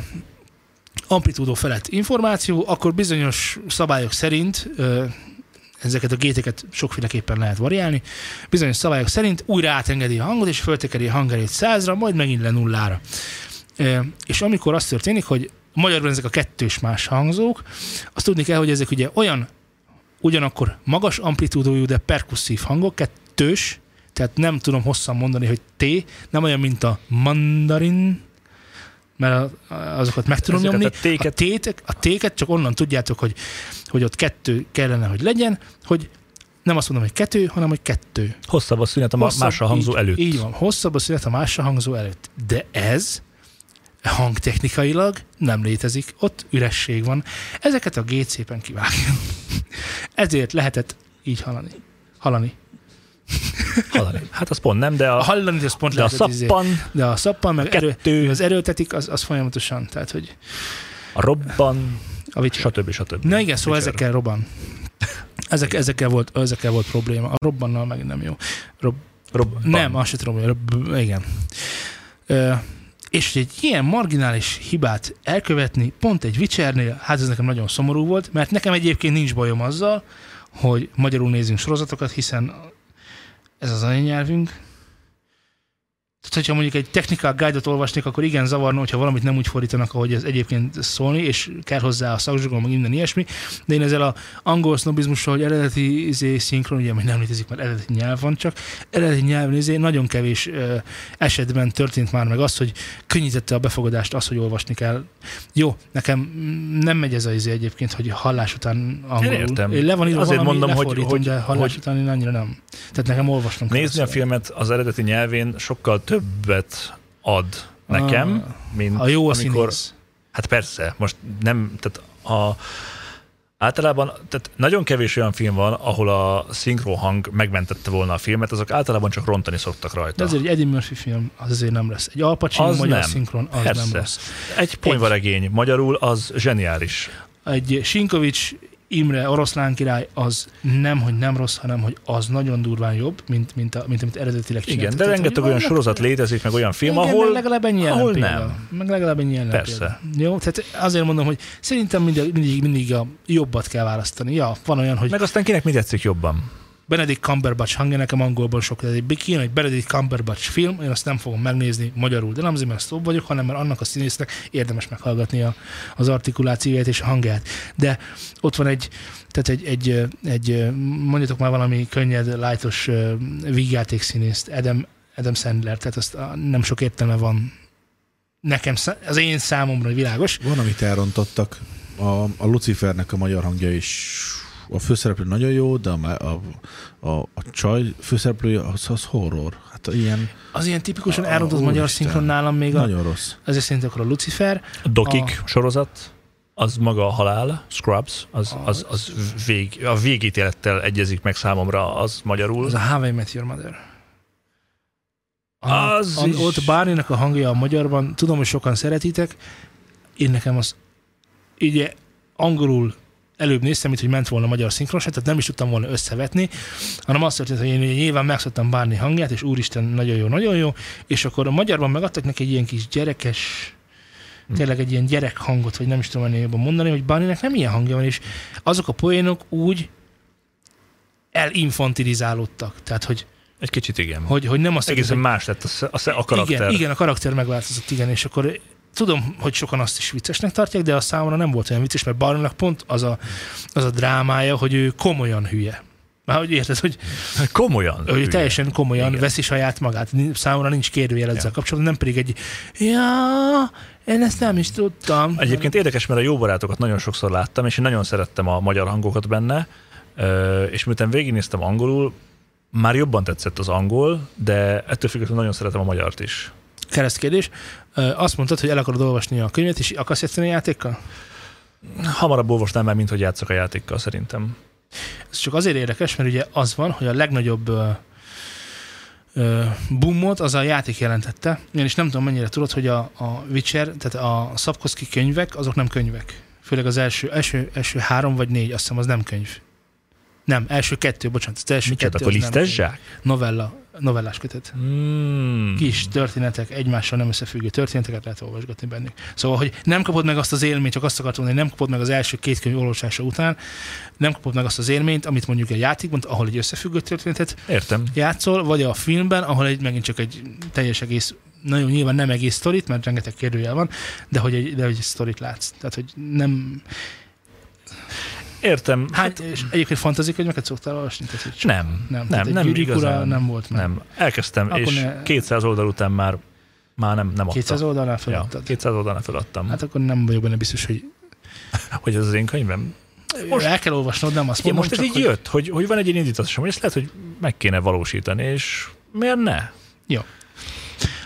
amplitúdó felett információ, akkor bizonyos szabályok szerint ezeket a géteket sokféleképpen lehet variálni. Bizonyos szabályok szerint újra átengedi a hangot, és föltekeri a hangerőt százra, majd megint le nullára. Ö, és amikor az történik, hogy magyarul ezek a kettős más hangzók, azt tudni kell, hogy ezek ugye olyan ugyanakkor magas amplitúdójú, de perkusszív hangok, kettős, tehát nem tudom hosszan mondani, hogy T, nem olyan, mint a mandarin, mert azokat meg tudom Ezeket nyomni. a téket- A téket, a téket csak onnan tudjátok, hogy, hogy ott kettő kellene, hogy legyen, hogy nem azt mondom, hogy kettő, hanem hogy kettő. Hosszabb a szünet a Hosszabb- mással hangzó így, előtt. Így van, hosszabb a szünet a mással hangzó előtt. De ez hangtechnikailag nem létezik, ott üresség van. Ezeket a gét szépen kivágja. Ezért lehetett így hallani. Hallani. Hallani. Hát az pont nem, de A a, hallani, az pont de a izé. szappan, De a szappan, meg erő, kettő, az erőltetik, az, az folyamatosan. Tehát, hogy a robban, a vicc. stb. stb. Na igen, szóval Vicser. ezekkel robban. Ezek, ezekkel, volt, ezekkel volt probléma. A robbannal meg nem jó. Robban. Nem, az se tudom, robb, igen. Ö, és hogy egy ilyen marginális hibát elkövetni pont egy Witchernél, hát ez nekem nagyon szomorú volt, mert nekem egyébként nincs bajom azzal, hogy magyarul nézünk sorozatokat, hiszen ez az anyanyelvünk. Tehát, hogyha mondjuk egy technical guide-ot olvasnék, akkor igen zavarna, hogyha valamit nem úgy fordítanak, ahogy ez egyébként szólni, és kell hozzá a szakzsugom, meg minden ilyesmi. De én ezzel a angol sznobizmussal, hogy eredeti izé, szinkron, ugye még nem létezik, mert eredeti nyelv van csak, eredeti nyelven izé, nagyon kevés ö, esetben történt már meg az, hogy könnyítette a befogadást az, hogy olvasni kell. Jó, nekem nem megy ez az izé egyébként, hogy hallás után angolul. értem. Én le van írva Azért valami, mondom, hogy- hogy- de hallás hogy- után én annyira nem. Tehát nekem olvasnom kell Nézni a filmet az eredeti nyelvén sokkal többet ad nekem, mint A jó amikor... színész. Hát persze, most nem, tehát a, Általában, tehát nagyon kevés olyan film van, ahol a szinkrohang megmentette volna a filmet, azok általában csak rontani szoktak rajta. De azért egy Eddie Murphy film az azért nem lesz. Egy Al Pacino magyar nem. szinkron az Persze. nem lesz. Egy ponyvaregény magyarul az zseniális. Egy Sinkovics Imre oroszlán király az nem, hogy nem rossz, hanem hogy az nagyon durván jobb, mint, mint, a, mint amit eredetileg Igen, csináltak. de Tehát, rengeteg olyan sorozat létezik, meg olyan film, Igen, ahol, legalább ennyi ahol példa. nem. Meg legalább ennyi ellen Persze. példa. Jó, tehát azért mondom, hogy szerintem mindig, mindig, mindig a jobbat kell választani. Ja, van olyan, hogy meg aztán kinek mi tetszik jobban. Benedict Cumberbatch hangja nekem angolban sok, egy kijön egy Benedict Cumberbatch film, én azt nem fogom megnézni magyarul, de nem azért, mert szó vagyok, hanem mert annak a színésznek érdemes meghallgatni a, az artikulációját és a hangját. De ott van egy, tehát egy, egy, egy mondjatok már valami könnyed, lájtos vígjáték színészt, Adam, Adam Sandler, tehát azt nem sok értelme van nekem, az én számomra világos. Van, amit elrontottak. A, a Lucifernek a magyar hangja is a főszereplő nagyon jó, de a, a, a, a csaj főszereplője az, az horror. Hát ilyen Az ilyen tipikusan A- elrontott magyar úristen. szinkron nálam még a, nagyon rossz. ezért szerintem akkor a Lucifer, A Dokik sorozat, az maga a halál, Scrubs, az, az, az vég, a végítélettel egyezik meg számomra, az magyarul. Az a How I Met Your Mother. A, Az a, is- Ott Barney-nak a hangja a magyarban, tudom, hogy sokan szeretitek, én nekem az ugye angolul előbb néztem, mint hogy ment volna a magyar szinkron, tehát nem is tudtam volna összevetni, hanem azt történt, hogy én nyilván megszoktam Barney hangját, és úristen, nagyon jó, nagyon jó, és akkor a magyarban megadtak neki egy ilyen kis gyerekes, tényleg egy ilyen gyerek hangot, vagy nem is tudom ennél jobban mondani, hogy Barneynek nem ilyen hangja van, és azok a poénok úgy elinfantilizálódtak. Tehát, hogy, Egy kicsit igen. hogy, hogy nem azt Egészen hogy, más lett a, a, a karakter. igen, igen, a karakter megváltozott, igen, és akkor tudom, hogy sokan azt is viccesnek tartják, de a számomra nem volt olyan vicces, mert Barneynak pont az a, az a drámája, hogy ő komolyan hülye. Már hogy érted, hogy Komolyan. ő hülye. teljesen komolyan Igen. veszi saját magát. Számomra nincs kérdőjel ezzel Ja. kapcsolatban, nem pedig egy ja, én ezt nem is tudtam. Egyébként érdekes, mert a jó barátokat nagyon sokszor láttam, és én nagyon szerettem a magyar hangokat benne, és miután végignéztem angolul, már jobban tetszett az angol, de ettől függetlenül nagyon szeretem a magyart is. Keresztkérdés. Ö, Azt mondtad, hogy el akarod olvasni a könyvet, és akarsz játszani a játékkal? Hamarabb olvasnám már, mint hogy játszok a játékkal szerintem. Ez csak azért érdekes, mert ugye az van, hogy a legnagyobb boomot az a játék jelentette, ugyanis nem tudom mennyire tudod, hogy a, a Witcher, tehát a Szabkoszki könyvek, azok nem könyvek. Főleg az első, első, első három vagy négy, azt hiszem, az nem könyv. Nem, első kettő, bocsánat, az első Micsoda, kettő akkor az nem lisztes könyv. zsák? Novella, novellás kötet. Mm. Kis történetek, egymással nem összefüggő történeteket lehet olvasgatni bennük. Szóval, hogy nem kapod meg azt az élményt, csak azt akartam mondani, hogy nem kapod meg az első két könyv olvasása után, nem kapod meg azt az élményt, amit mondjuk egy játékban, ahol egy összefüggő történetet Értem. játszol, vagy a filmben, ahol egy megint csak egy teljes egész, nagyon nyilván nem egész sztorit, mert rengeteg kérdőjel van, de hogy egy, de hogy egy sztorit látsz. Tehát, hogy nem... Értem. Hány, és egyébként fantazik könyveket szoktál olvasni? Tehát, hogy Nem, nem, nem, egy nem ura igazán. nem volt meg. Nem. Elkezdtem, Akkor és ne- 200 oldal után már, már nem, nem adta. 200 oldalnál ja, feladtad. 200 oldalnál feladtam. Hát akkor nem vagyok benne biztos, hogy hogy ez az én könyvem? most, el kell olvasnod, nem azt mondom, most ez így hogy jött, hogy, hogy van egy ilyen indítatásom, hogy ezt lehet, hogy meg kéne valósítani, és miért ne?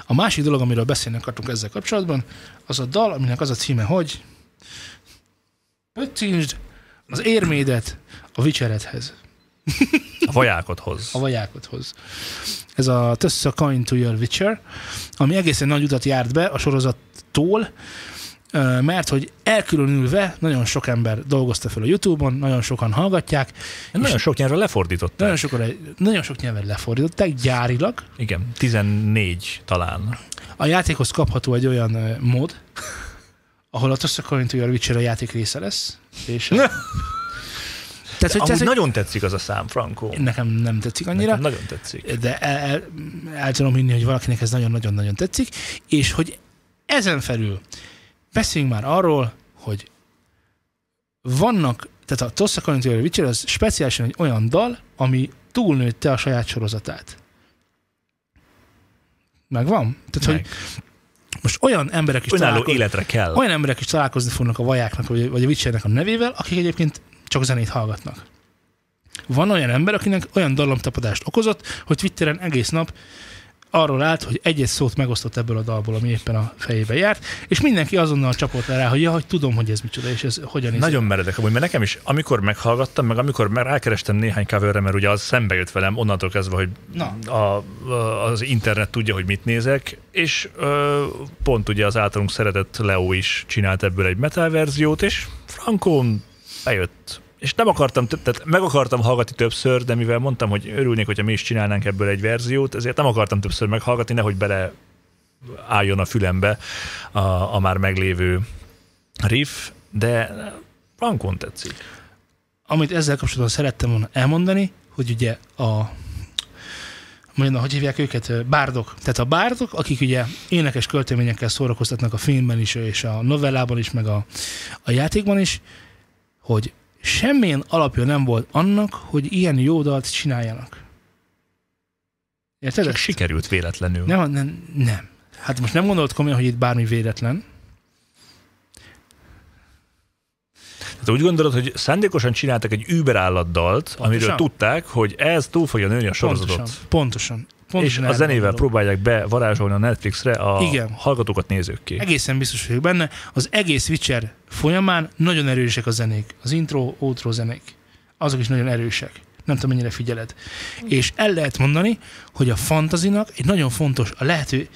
A másik dolog, amiről beszélni akartunk ezzel kapcsolatban, az a dal, aminek az a címe, hogy Öttinsd az érmédet a vicseredhez, A vajákodhoz. a vajákodhoz. Ez a Toss a Coin to Your Witcher, ami egészen nagy utat járt be a sorozattól, mert hogy elkülönülve nagyon sok ember dolgozta fel a Youtube-on, nagyon sokan hallgatják, Nagyon sok nyelvre lefordították. nagyon, sokan, nagyon sok nyelven lefordították gyárilag. Igen, 14 talán. A játékhoz kapható egy olyan mód, ahol a Toss a Coin to Your Witcher a játék része lesz, és tehát, hogy, Amúgy hogy nagyon tetszik az a szám, Franco. nekem nem tetszik annyira, Nekem nagyon tetszik. de el, el, el tudom hinni, hogy valakinek ez nagyon-nagyon-nagyon tetszik, és hogy ezen felül beszéljünk már arról, hogy vannak, tehát a Toss a Coin to Your Witcher az speciálisan egy olyan dal, ami túlnőtte a saját sorozatát. Megvan? Tehát, hogy Meg. Most olyan emberek is Önálló életre kell. olyan emberek is találkozni fognak a vajáknak, vagy, vagy a Witchernek a nevével, akik egyébként csak zenét hallgatnak. Van olyan ember, akinek olyan dallamtapadást okozott, hogy Twitteren egész nap arról állt, hogy egy-egy szót megosztott ebből a dalból, ami éppen a fejébe járt, és mindenki azonnal csapott le rá, hogy ja, hogy tudom, hogy ez micsoda, és ez hogyan néz. Nagyon meredek amúgy, mert nekem is, amikor meghallgattam, meg amikor már rákerestem néhány coverre, mert ugye az szembe jött velem onnantól kezdve, hogy Na. a, a, az internet tudja, hogy mit nézek, és ö, pont ugye az általunk szeretett Leo is csinált ebből egy metal verziót, és Frankon bejött. És nem akartam, tehát meg akartam hallgatni többször, de mivel mondtam, hogy örülnék, hogyha mi is csinálnánk ebből egy verziót, ezért nem akartam többször meghallgatni, nehogy bele álljon a fülembe a, a már meglévő riff, de Frankon tetszik. Amit ezzel kapcsolatban szerettem volna elmondani, hogy ugye a mondjam, hogy hívják őket, bárdok. Tehát a bárdok, akik ugye énekes költeményekkel szórakoztatnak a filmben is, és a novellában is, meg a, a játékban is, hogy semmilyen alapja nem volt annak, hogy ilyen jó dalt csináljanak. Érted? Csak ezt? sikerült véletlenül. Nem, nem, nem. Hát most nem gondolt komolyan, hogy itt bármi véletlen. Tehát úgy gondolod, hogy szándékosan csináltak egy Uber álladdalt, Pontosan. amiről tudták, hogy ez túl fogja nőni a sorozatot. Pontosan. Pontosan. És a zenével gondolok. próbálják bevarázsolni a Netflixre a Igen. hallgatókat nézőkké. Egészen biztos vagyok benne. Az egész Witcher folyamán nagyon erősek a zenék. Az intro, outro zenék. Azok is nagyon erősek. Nem tudom, mennyire figyeled. És el lehet mondani, hogy a fantazinak egy nagyon fontos, a lehető,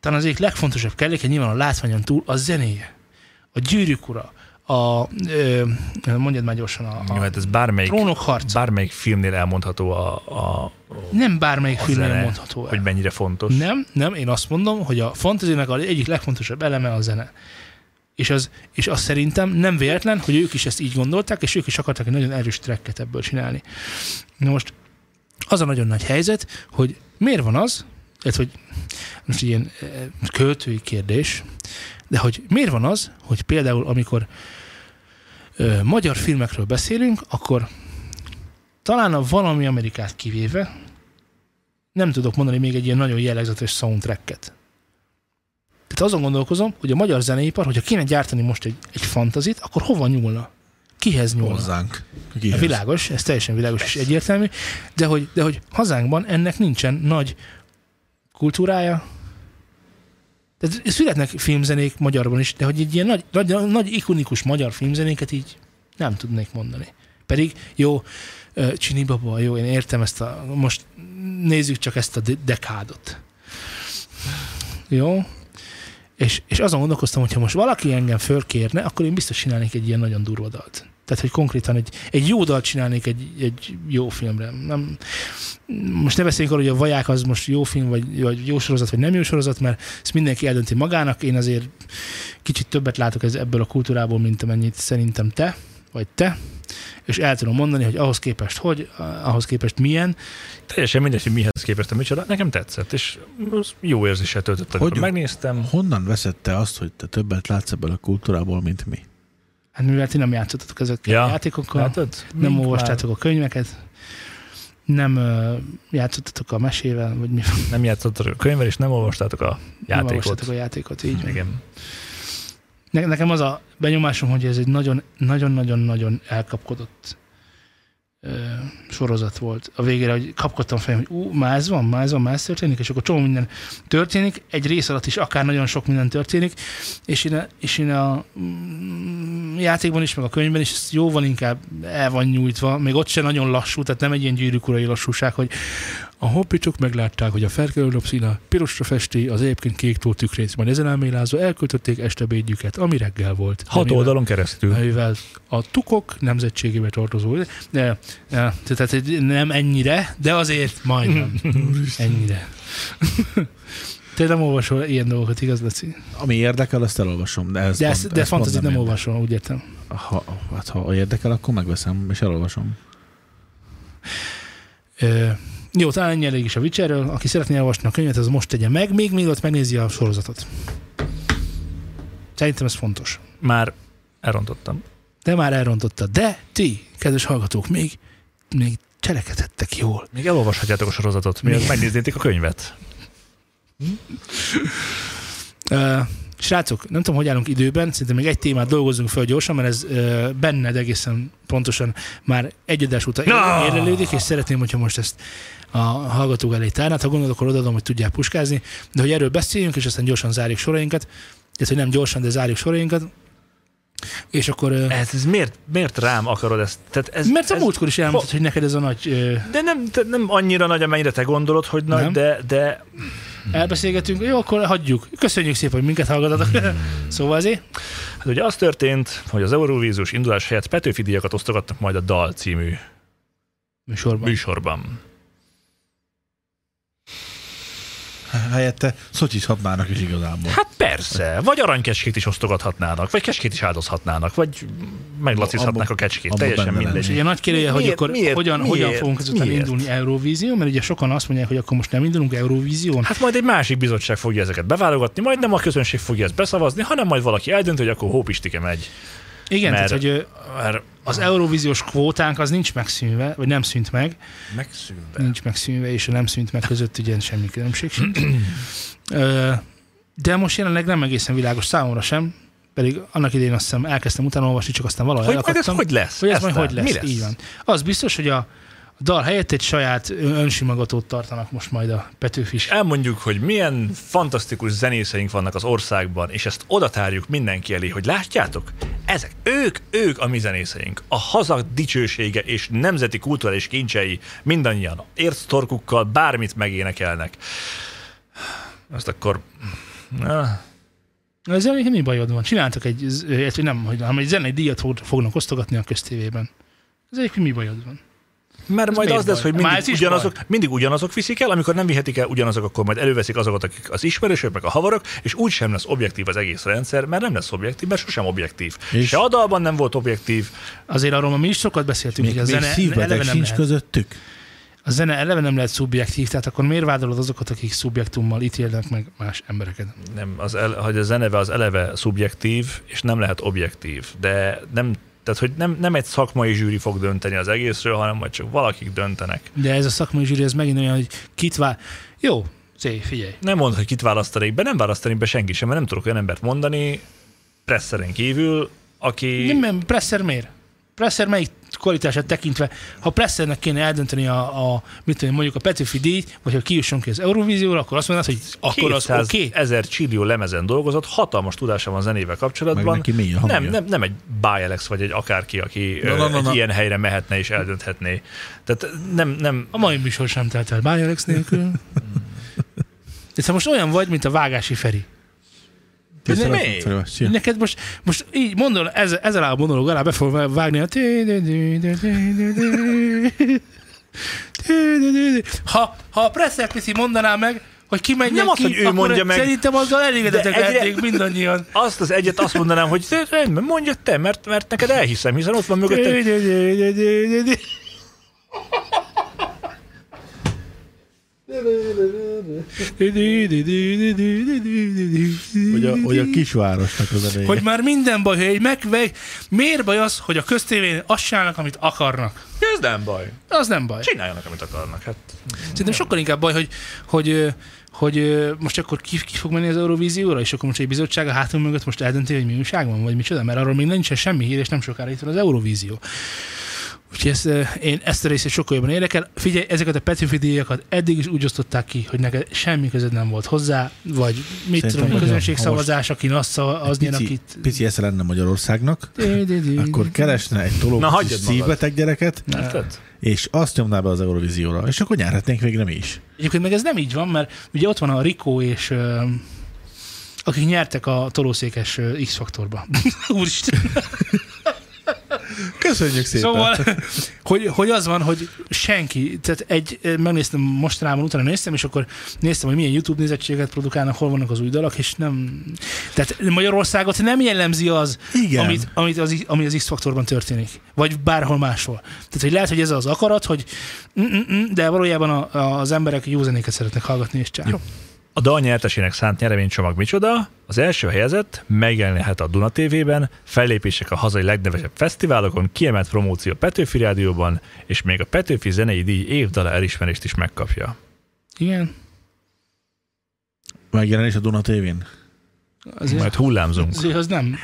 talán az egyik legfontosabb kelléke nyilván a látványon túl a zenéje. A gyűrűk ura, a, ö, mondjad már gyorsan, a, Jó, a hát ez bármelyik, trónok harca. bármelyik filmnél elmondható, a, a, Nem bármelyik a filmnél zene, mondható el. hogy mennyire fontos. Nem, nem, én azt mondom, hogy a fantasynek az egyik legfontosabb eleme a zene. És az, és az szerintem nem véletlen, hogy ők is ezt így gondolták, és ők is akartak egy nagyon erős tracket ebből csinálni. Na most az a nagyon nagy helyzet, hogy miért van az, ez, hogy most ilyen költői kérdés, de hogy miért van az, hogy például amikor ö, magyar filmekről beszélünk, akkor talán a valami Amerikát kivéve nem tudok mondani még egy ilyen nagyon jellegzetes soundtracket. Tehát azon gondolkozom, hogy a magyar zeneipar, hogyha kéne gyártani most egy, egy fantazit, akkor hova nyúlna? Kihez nyúlna? Hozzánk. Kihez? világos, ez teljesen világos és egyértelmű, de hogy, de hogy hazánkban ennek nincsen nagy kultúrája. Tehát születnek filmzenék magyarban is, de hogy egy ilyen nagy, nagy, nagy ikonikus magyar filmzenéket így nem tudnék mondani. Pedig jó, Csini Baba, jó, én értem ezt a, most nézzük csak ezt a de- dekádot. Jó? És, és azon gondolkoztam, hogy ha most valaki engem fölkérne, akkor én biztos csinálnék egy ilyen nagyon durva dalt. Tehát, hogy konkrétan egy, egy jó dalt csinálnék egy, egy jó filmre. Nem, most ne beszéljünk arról, hogy a Vaják az most jó film, vagy, vagy jó sorozat, vagy nem jó sorozat, mert ezt mindenki eldönti magának. Én azért kicsit többet látok ez, ebből a kultúrából, mint amennyit szerintem te, vagy te. És el tudom mondani, hogy ahhoz képest hogy, ahhoz képest milyen. Teljesen mindegy, hogy mihez képest a micsoda. Nekem tetszett, és jó érzéssel töltött. Hogy- Hogy Megnéztem. Honnan veszed te azt, hogy te többet látsz ebből a kultúrából, mint mi? Hát mivel ti nem játszottatok ezekkel Ja, a játékokkal, Látod? nem Mink olvastátok a könyveket, nem uh, játszottatok a mesével, vagy mi már Nem játszottatok a könyvvel, és nem olvastátok a nem játékot. olvastátok a játékot, így van. Igen. Ne, nekem az a benyomásom, hogy ez egy nagyon- nagyon-nagyon-nagyon elkapkodott sorozat volt. A végére, hogy kapkodtam fejem, hogy ú, már ez van, már ez van, már történik, és akkor csomó minden történik, egy rész alatt is akár nagyon sok minden történik, és én a, és én a mm, játékban is, meg a könyvben is jóval inkább el van nyújtva, még ott se nagyon lassú, tehát nem egy ilyen gyűrűk lassúság, hogy a hoppicsok meglátták, hogy a felkelő színe pirosra festi az egyébként kéktól tükrét, majd ezen elmélázva elköltötték estebédjüket, ami reggel volt. Hat Mivel- oldalon keresztül. mivel a tukok nemzetségébe tartozó, de, de, tehát nem ennyire, de azért majdnem. ennyire. Te nem olvasol ilyen dolgokat, igaz, Laci? Ami érdekel, azt elolvasom. De, ez De, pont- ezt, de ez pont fantazit nem érdekel. olvasol, úgy értem. Ha, hát, ha érdekel, akkor megveszem, és elolvasom. Ö, jó, talán ennyi elég is a Witcherről. Aki szeretné elolvasni a könyvet, az most tegye meg, még mielőtt megnézi a sorozatot. Szerintem ez fontos. Már elrontottam. De már elrontotta. De ti, kedves hallgatók, még, még cselekedhettek jól. Még elolvashatjátok a sorozatot, miért Mi? megnéznétek a könyvet. Srácok, nem tudom, hogy állunk időben, szerintem még egy témát dolgozunk fel gyorsan, mert ez ö, benned egészen pontosan már egy adás után Na! érlelődik, és szeretném, hogyha most ezt a hallgatók elé tárnát. Ha gondolod, akkor odaadom, hogy tudják puskázni, de hogy erről beszéljünk, és aztán gyorsan zárjuk sorainkat, tehát, hogy nem gyorsan, de zárjuk sorainkat, és akkor... Ez, ez miért, miért rám akarod ezt? Tehát ez, mert a ez, múltkor is elmondtad, hogy neked ez a nagy... Ö, De nem, nem annyira nagy, amennyire te gondolod, hogy nagy, Nem. de, de elbeszélgetünk, jó, akkor hagyjuk. Köszönjük szépen, hogy minket hallgatatok. szóval azért, hát ugye az történt, hogy az Eurovíziós indulás helyett Petőfi díjakat osztogatnak majd a Dal című műsorban. műsorban. Helyette szotyizhatnának is igazából. Hát persze, vagy aranykecskét is osztogathatnának, vagy kecskét is áldozhatnának, vagy meglacizhatnák Abba- a kecskét, abba teljesen mindegy. És ugye nagy kérdője, hogy akkor miért- hogyan, hogyan miért- fogunk ezután miért? indulni Eurovízió, mert ugye sokan azt mondják, hogy akkor most nem indulunk Eurovízión. Hát majd egy másik bizottság fogja ezeket beválogatni, majd nem a közönség fogja ezt beszavazni, hanem majd valaki eldönt, hogy akkor hópistike megy. Igen, mert- tehát hogy Mert az Eurovíziós kvótánk az nincs megszűnve, vagy nem szűnt meg, megszűnve. nincs megszűnve, és a nem szűnt meg között ugye semmi különbség sincs. De most jelenleg nem egészen világos számomra sem, pedig annak idején azt hiszem elkezdtem utána olvasni, csak aztán valahogy Hogy majd ez elakadtam. hogy lesz? Hogy ez majd Aztán hogy lesz, Mi lesz? így van. Az biztos, hogy a, a dal helyett egy saját ö- önsimogatót tartanak most majd a Petőfis. Elmondjuk, hogy milyen fantasztikus zenészeink vannak az országban, és ezt odatárjuk mindenki elé, hogy látjátok, ezek, ők, ők a mi zenészeink. A haza dicsősége és nemzeti kulturális kincsei mindannyian érctorkukkal bármit megénekelnek. Azt akkor... Na, Ezzel mi bajod van? Csináltak egy, illetve nem, hogy, hanem egy zenei díjat fog- fognak osztogatni a köztévében. Ez egyébként mi bajod van? Mert Ez majd az lesz, hogy mindig ugyanazok, mindig ugyanazok viszik el, amikor nem vihetik el ugyanazok, akkor majd előveszik azokat, akik az ismerősök, meg a havarok, és úgy sem lesz objektív az egész rendszer, mert nem lesz objektív, mert sosem objektív. És Se a dalban nem volt objektív, Azért arról mi is sokat beszéltünk, Még, hogy a még zene szívbeteg eleve nem, sincs lehet, közöttük. a zene eleve nem lehet szubjektív, tehát akkor miért vádolod azokat, akik szubjektummal ítélnek meg más embereket? nem, az el, hogy a zeneve az eleve szubjektív, és nem lehet objektív. De nem, tehát, hogy nem, nem egy szakmai zsűri fog dönteni az egészről, hanem majd csak valakik döntenek. De ez a szakmai zsűri, ez megint olyan, hogy kit vár... Jó, Zé, figyelj. Nem mondd, hogy kit választanék be, nem választanék be senki sem, mert nem tudok olyan embert mondani, presszeren kívül, aki... Nem, nem, Presser miért? Presser melyik kvalitását tekintve, ha Pressernek kéne eldönteni a, a mit tudom, mondjuk a Petőfi díjt, vagy ha kijusson ki az Eurovízióra, akkor azt mondanád, hogy akkor az 200 oké. Okay. ezer csillió lemezen dolgozott, hatalmas tudása van zenével kapcsolatban. Nem, nem, nem egy Bialex vagy egy akárki, aki Na, na, na, egy na. ilyen helyre mehetne és eldönthetné. Tehát nem, nem, A mai műsor sem telt el Bajalex nélkül. De most olyan vagy, mint a vágási Feri. Köszönöm, mi? Feri, szia. Neked most, most így mondom, ezzel, ezzel a monológ alá be fog vágni a... Ha, ha a Presser Piszi mondaná meg, hogy ki menjen Nem az, ki, hogy ő akkor mondja meg. Szerintem azzal elégedettek De egyre- lehetnénk mindannyian. azt az egyet azt mondanám, hogy rendben, mondja te, mert, mert neked elhiszem, hiszen ott van mögötted. Hogy a, hogy a kisvárosnak az ereje. Hogy már minden baj, hogy egy megveg, miért baj az, hogy a köztévén azt csinálnak, amit akarnak? Ez nem baj. Az nem baj. Csináljanak, amit akarnak. Hát, Szerintem sokkal inkább baj, hogy, hogy, hogy most akkor ki, ki fog menni az Eurovízióra, és akkor most egy bizottság a hátunk mögött most eldönti, hogy mi újság van, vagy micsoda, mert arról még nincsen semmi hír, és nem sokára itt van az Eurovízió. Úgyhogy ezt, ö, én ezt a részét sokkal jobban érdekel. Figyelj, ezeket a Petőfi díjakat eddig is úgy osztották ki, hogy neked semmi között nem volt hozzá, vagy mit Szerintem, tudom, hogy közönségszavazás, akin azt szava- az pici, akit... pici esze lenne Magyarországnak, akkor keresne egy magad. szívbeteg gyereket, és azt nyomná be az Eurovízióra, és akkor nyerhetnénk végre mi is. Egyébként meg ez nem így van, mert ugye ott van a Rikó és akik nyertek a tolószékes X-faktorba. Úristen. Köszönjük szépen! Szóval, hogy, hogy az van, hogy senki, tehát egy, megnéztem mostanában, utána néztem, és akkor néztem, hogy milyen YouTube nézettséget produkálnak, hol vannak az új dalok, és nem... Tehát Magyarországot nem jellemzi az, Igen. amit, amit az, ami az X-faktorban történik. Vagy bárhol máshol. Tehát, hogy lehet, hogy ez az akarat, hogy mm-mm, de valójában a, az emberek jó zenéket szeretnek hallgatni, és csak. A dal nyertesének szánt nyereménycsomag micsoda? Az első helyezett megjelenhet a Duna TV-ben, fellépések a hazai legnevesebb fesztiválokon, kiemelt promóció a Petőfi Rádióban, és még a Petőfi Zenei Díj évdala elismerést is megkapja. Igen. Megjelenés a Duna tévén? Azért, Majd hullámzunk. azért az nem,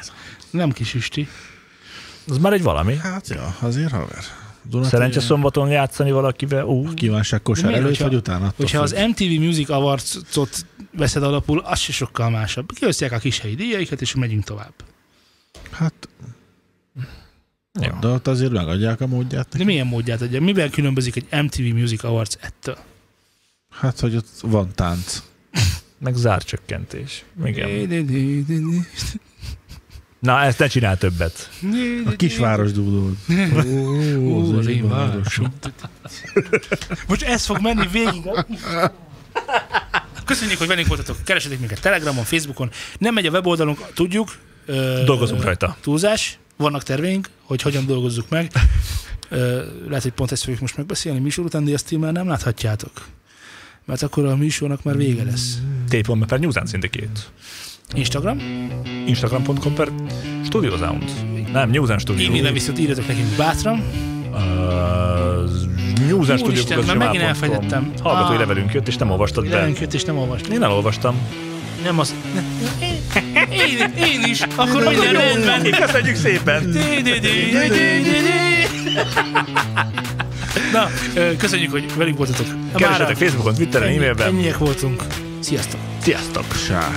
nem kis üsti. Az már egy valami. Hát ja, azért haver. Dunat Szerencse szombaton játszani valakivel. Ú, Kívánság De kosár miért, előtt, hogyha- vagy utána? Hogyha az. MTV Music Awards-ot veszed alapul, az se sokkal másabb. Kiosztják a kis helyi díjaikat, és megyünk tovább. Hát, jó. de ott azért megadják a módját. De milyen módját adja? Miben különbözik egy MTV Music Awards ettől? Hát, hogy ott van tánc. Meg zárcsökkentés. Igen. Na, ezt ne csinál többet. A kisváros dúdul. Ó, az én városom. Most ez fog menni végig. Köszönjük, hogy velünk voltatok. Keresetek minket Telegramon, Facebookon. Nem megy a weboldalunk, tudjuk. Dolgozunk ö, rajta. Túlzás. Vannak terveink, hogy hogyan dolgozzuk meg. Ö, lehet, hogy pont ezt fogjuk most megbeszélni műsor után, de ezt ti már nem láthatjátok. Mert akkor a műsornak már vége lesz. t.me per News and Syndicate. Instagram, Instagram.com per Studio Sound. Nem, News and Studio. e-mailen viszont írjatok nekünk bátran. Uh, News and Studio. Úristen, már megint elfelejtettem. Hallgatói Ah. levelünk jött, és nem olvastad be. Velünk jött, és nem olvastam. Én elolvastam. Nem az... Én, én is, akkor minden rendben. Köszönjük szépen! Na, köszönjük, hogy velünk voltatok. Keresetek Facebookon, Twitteren, e-mailben. Ennyiek voltunk. Sziasztok! Sziasztok! Sá.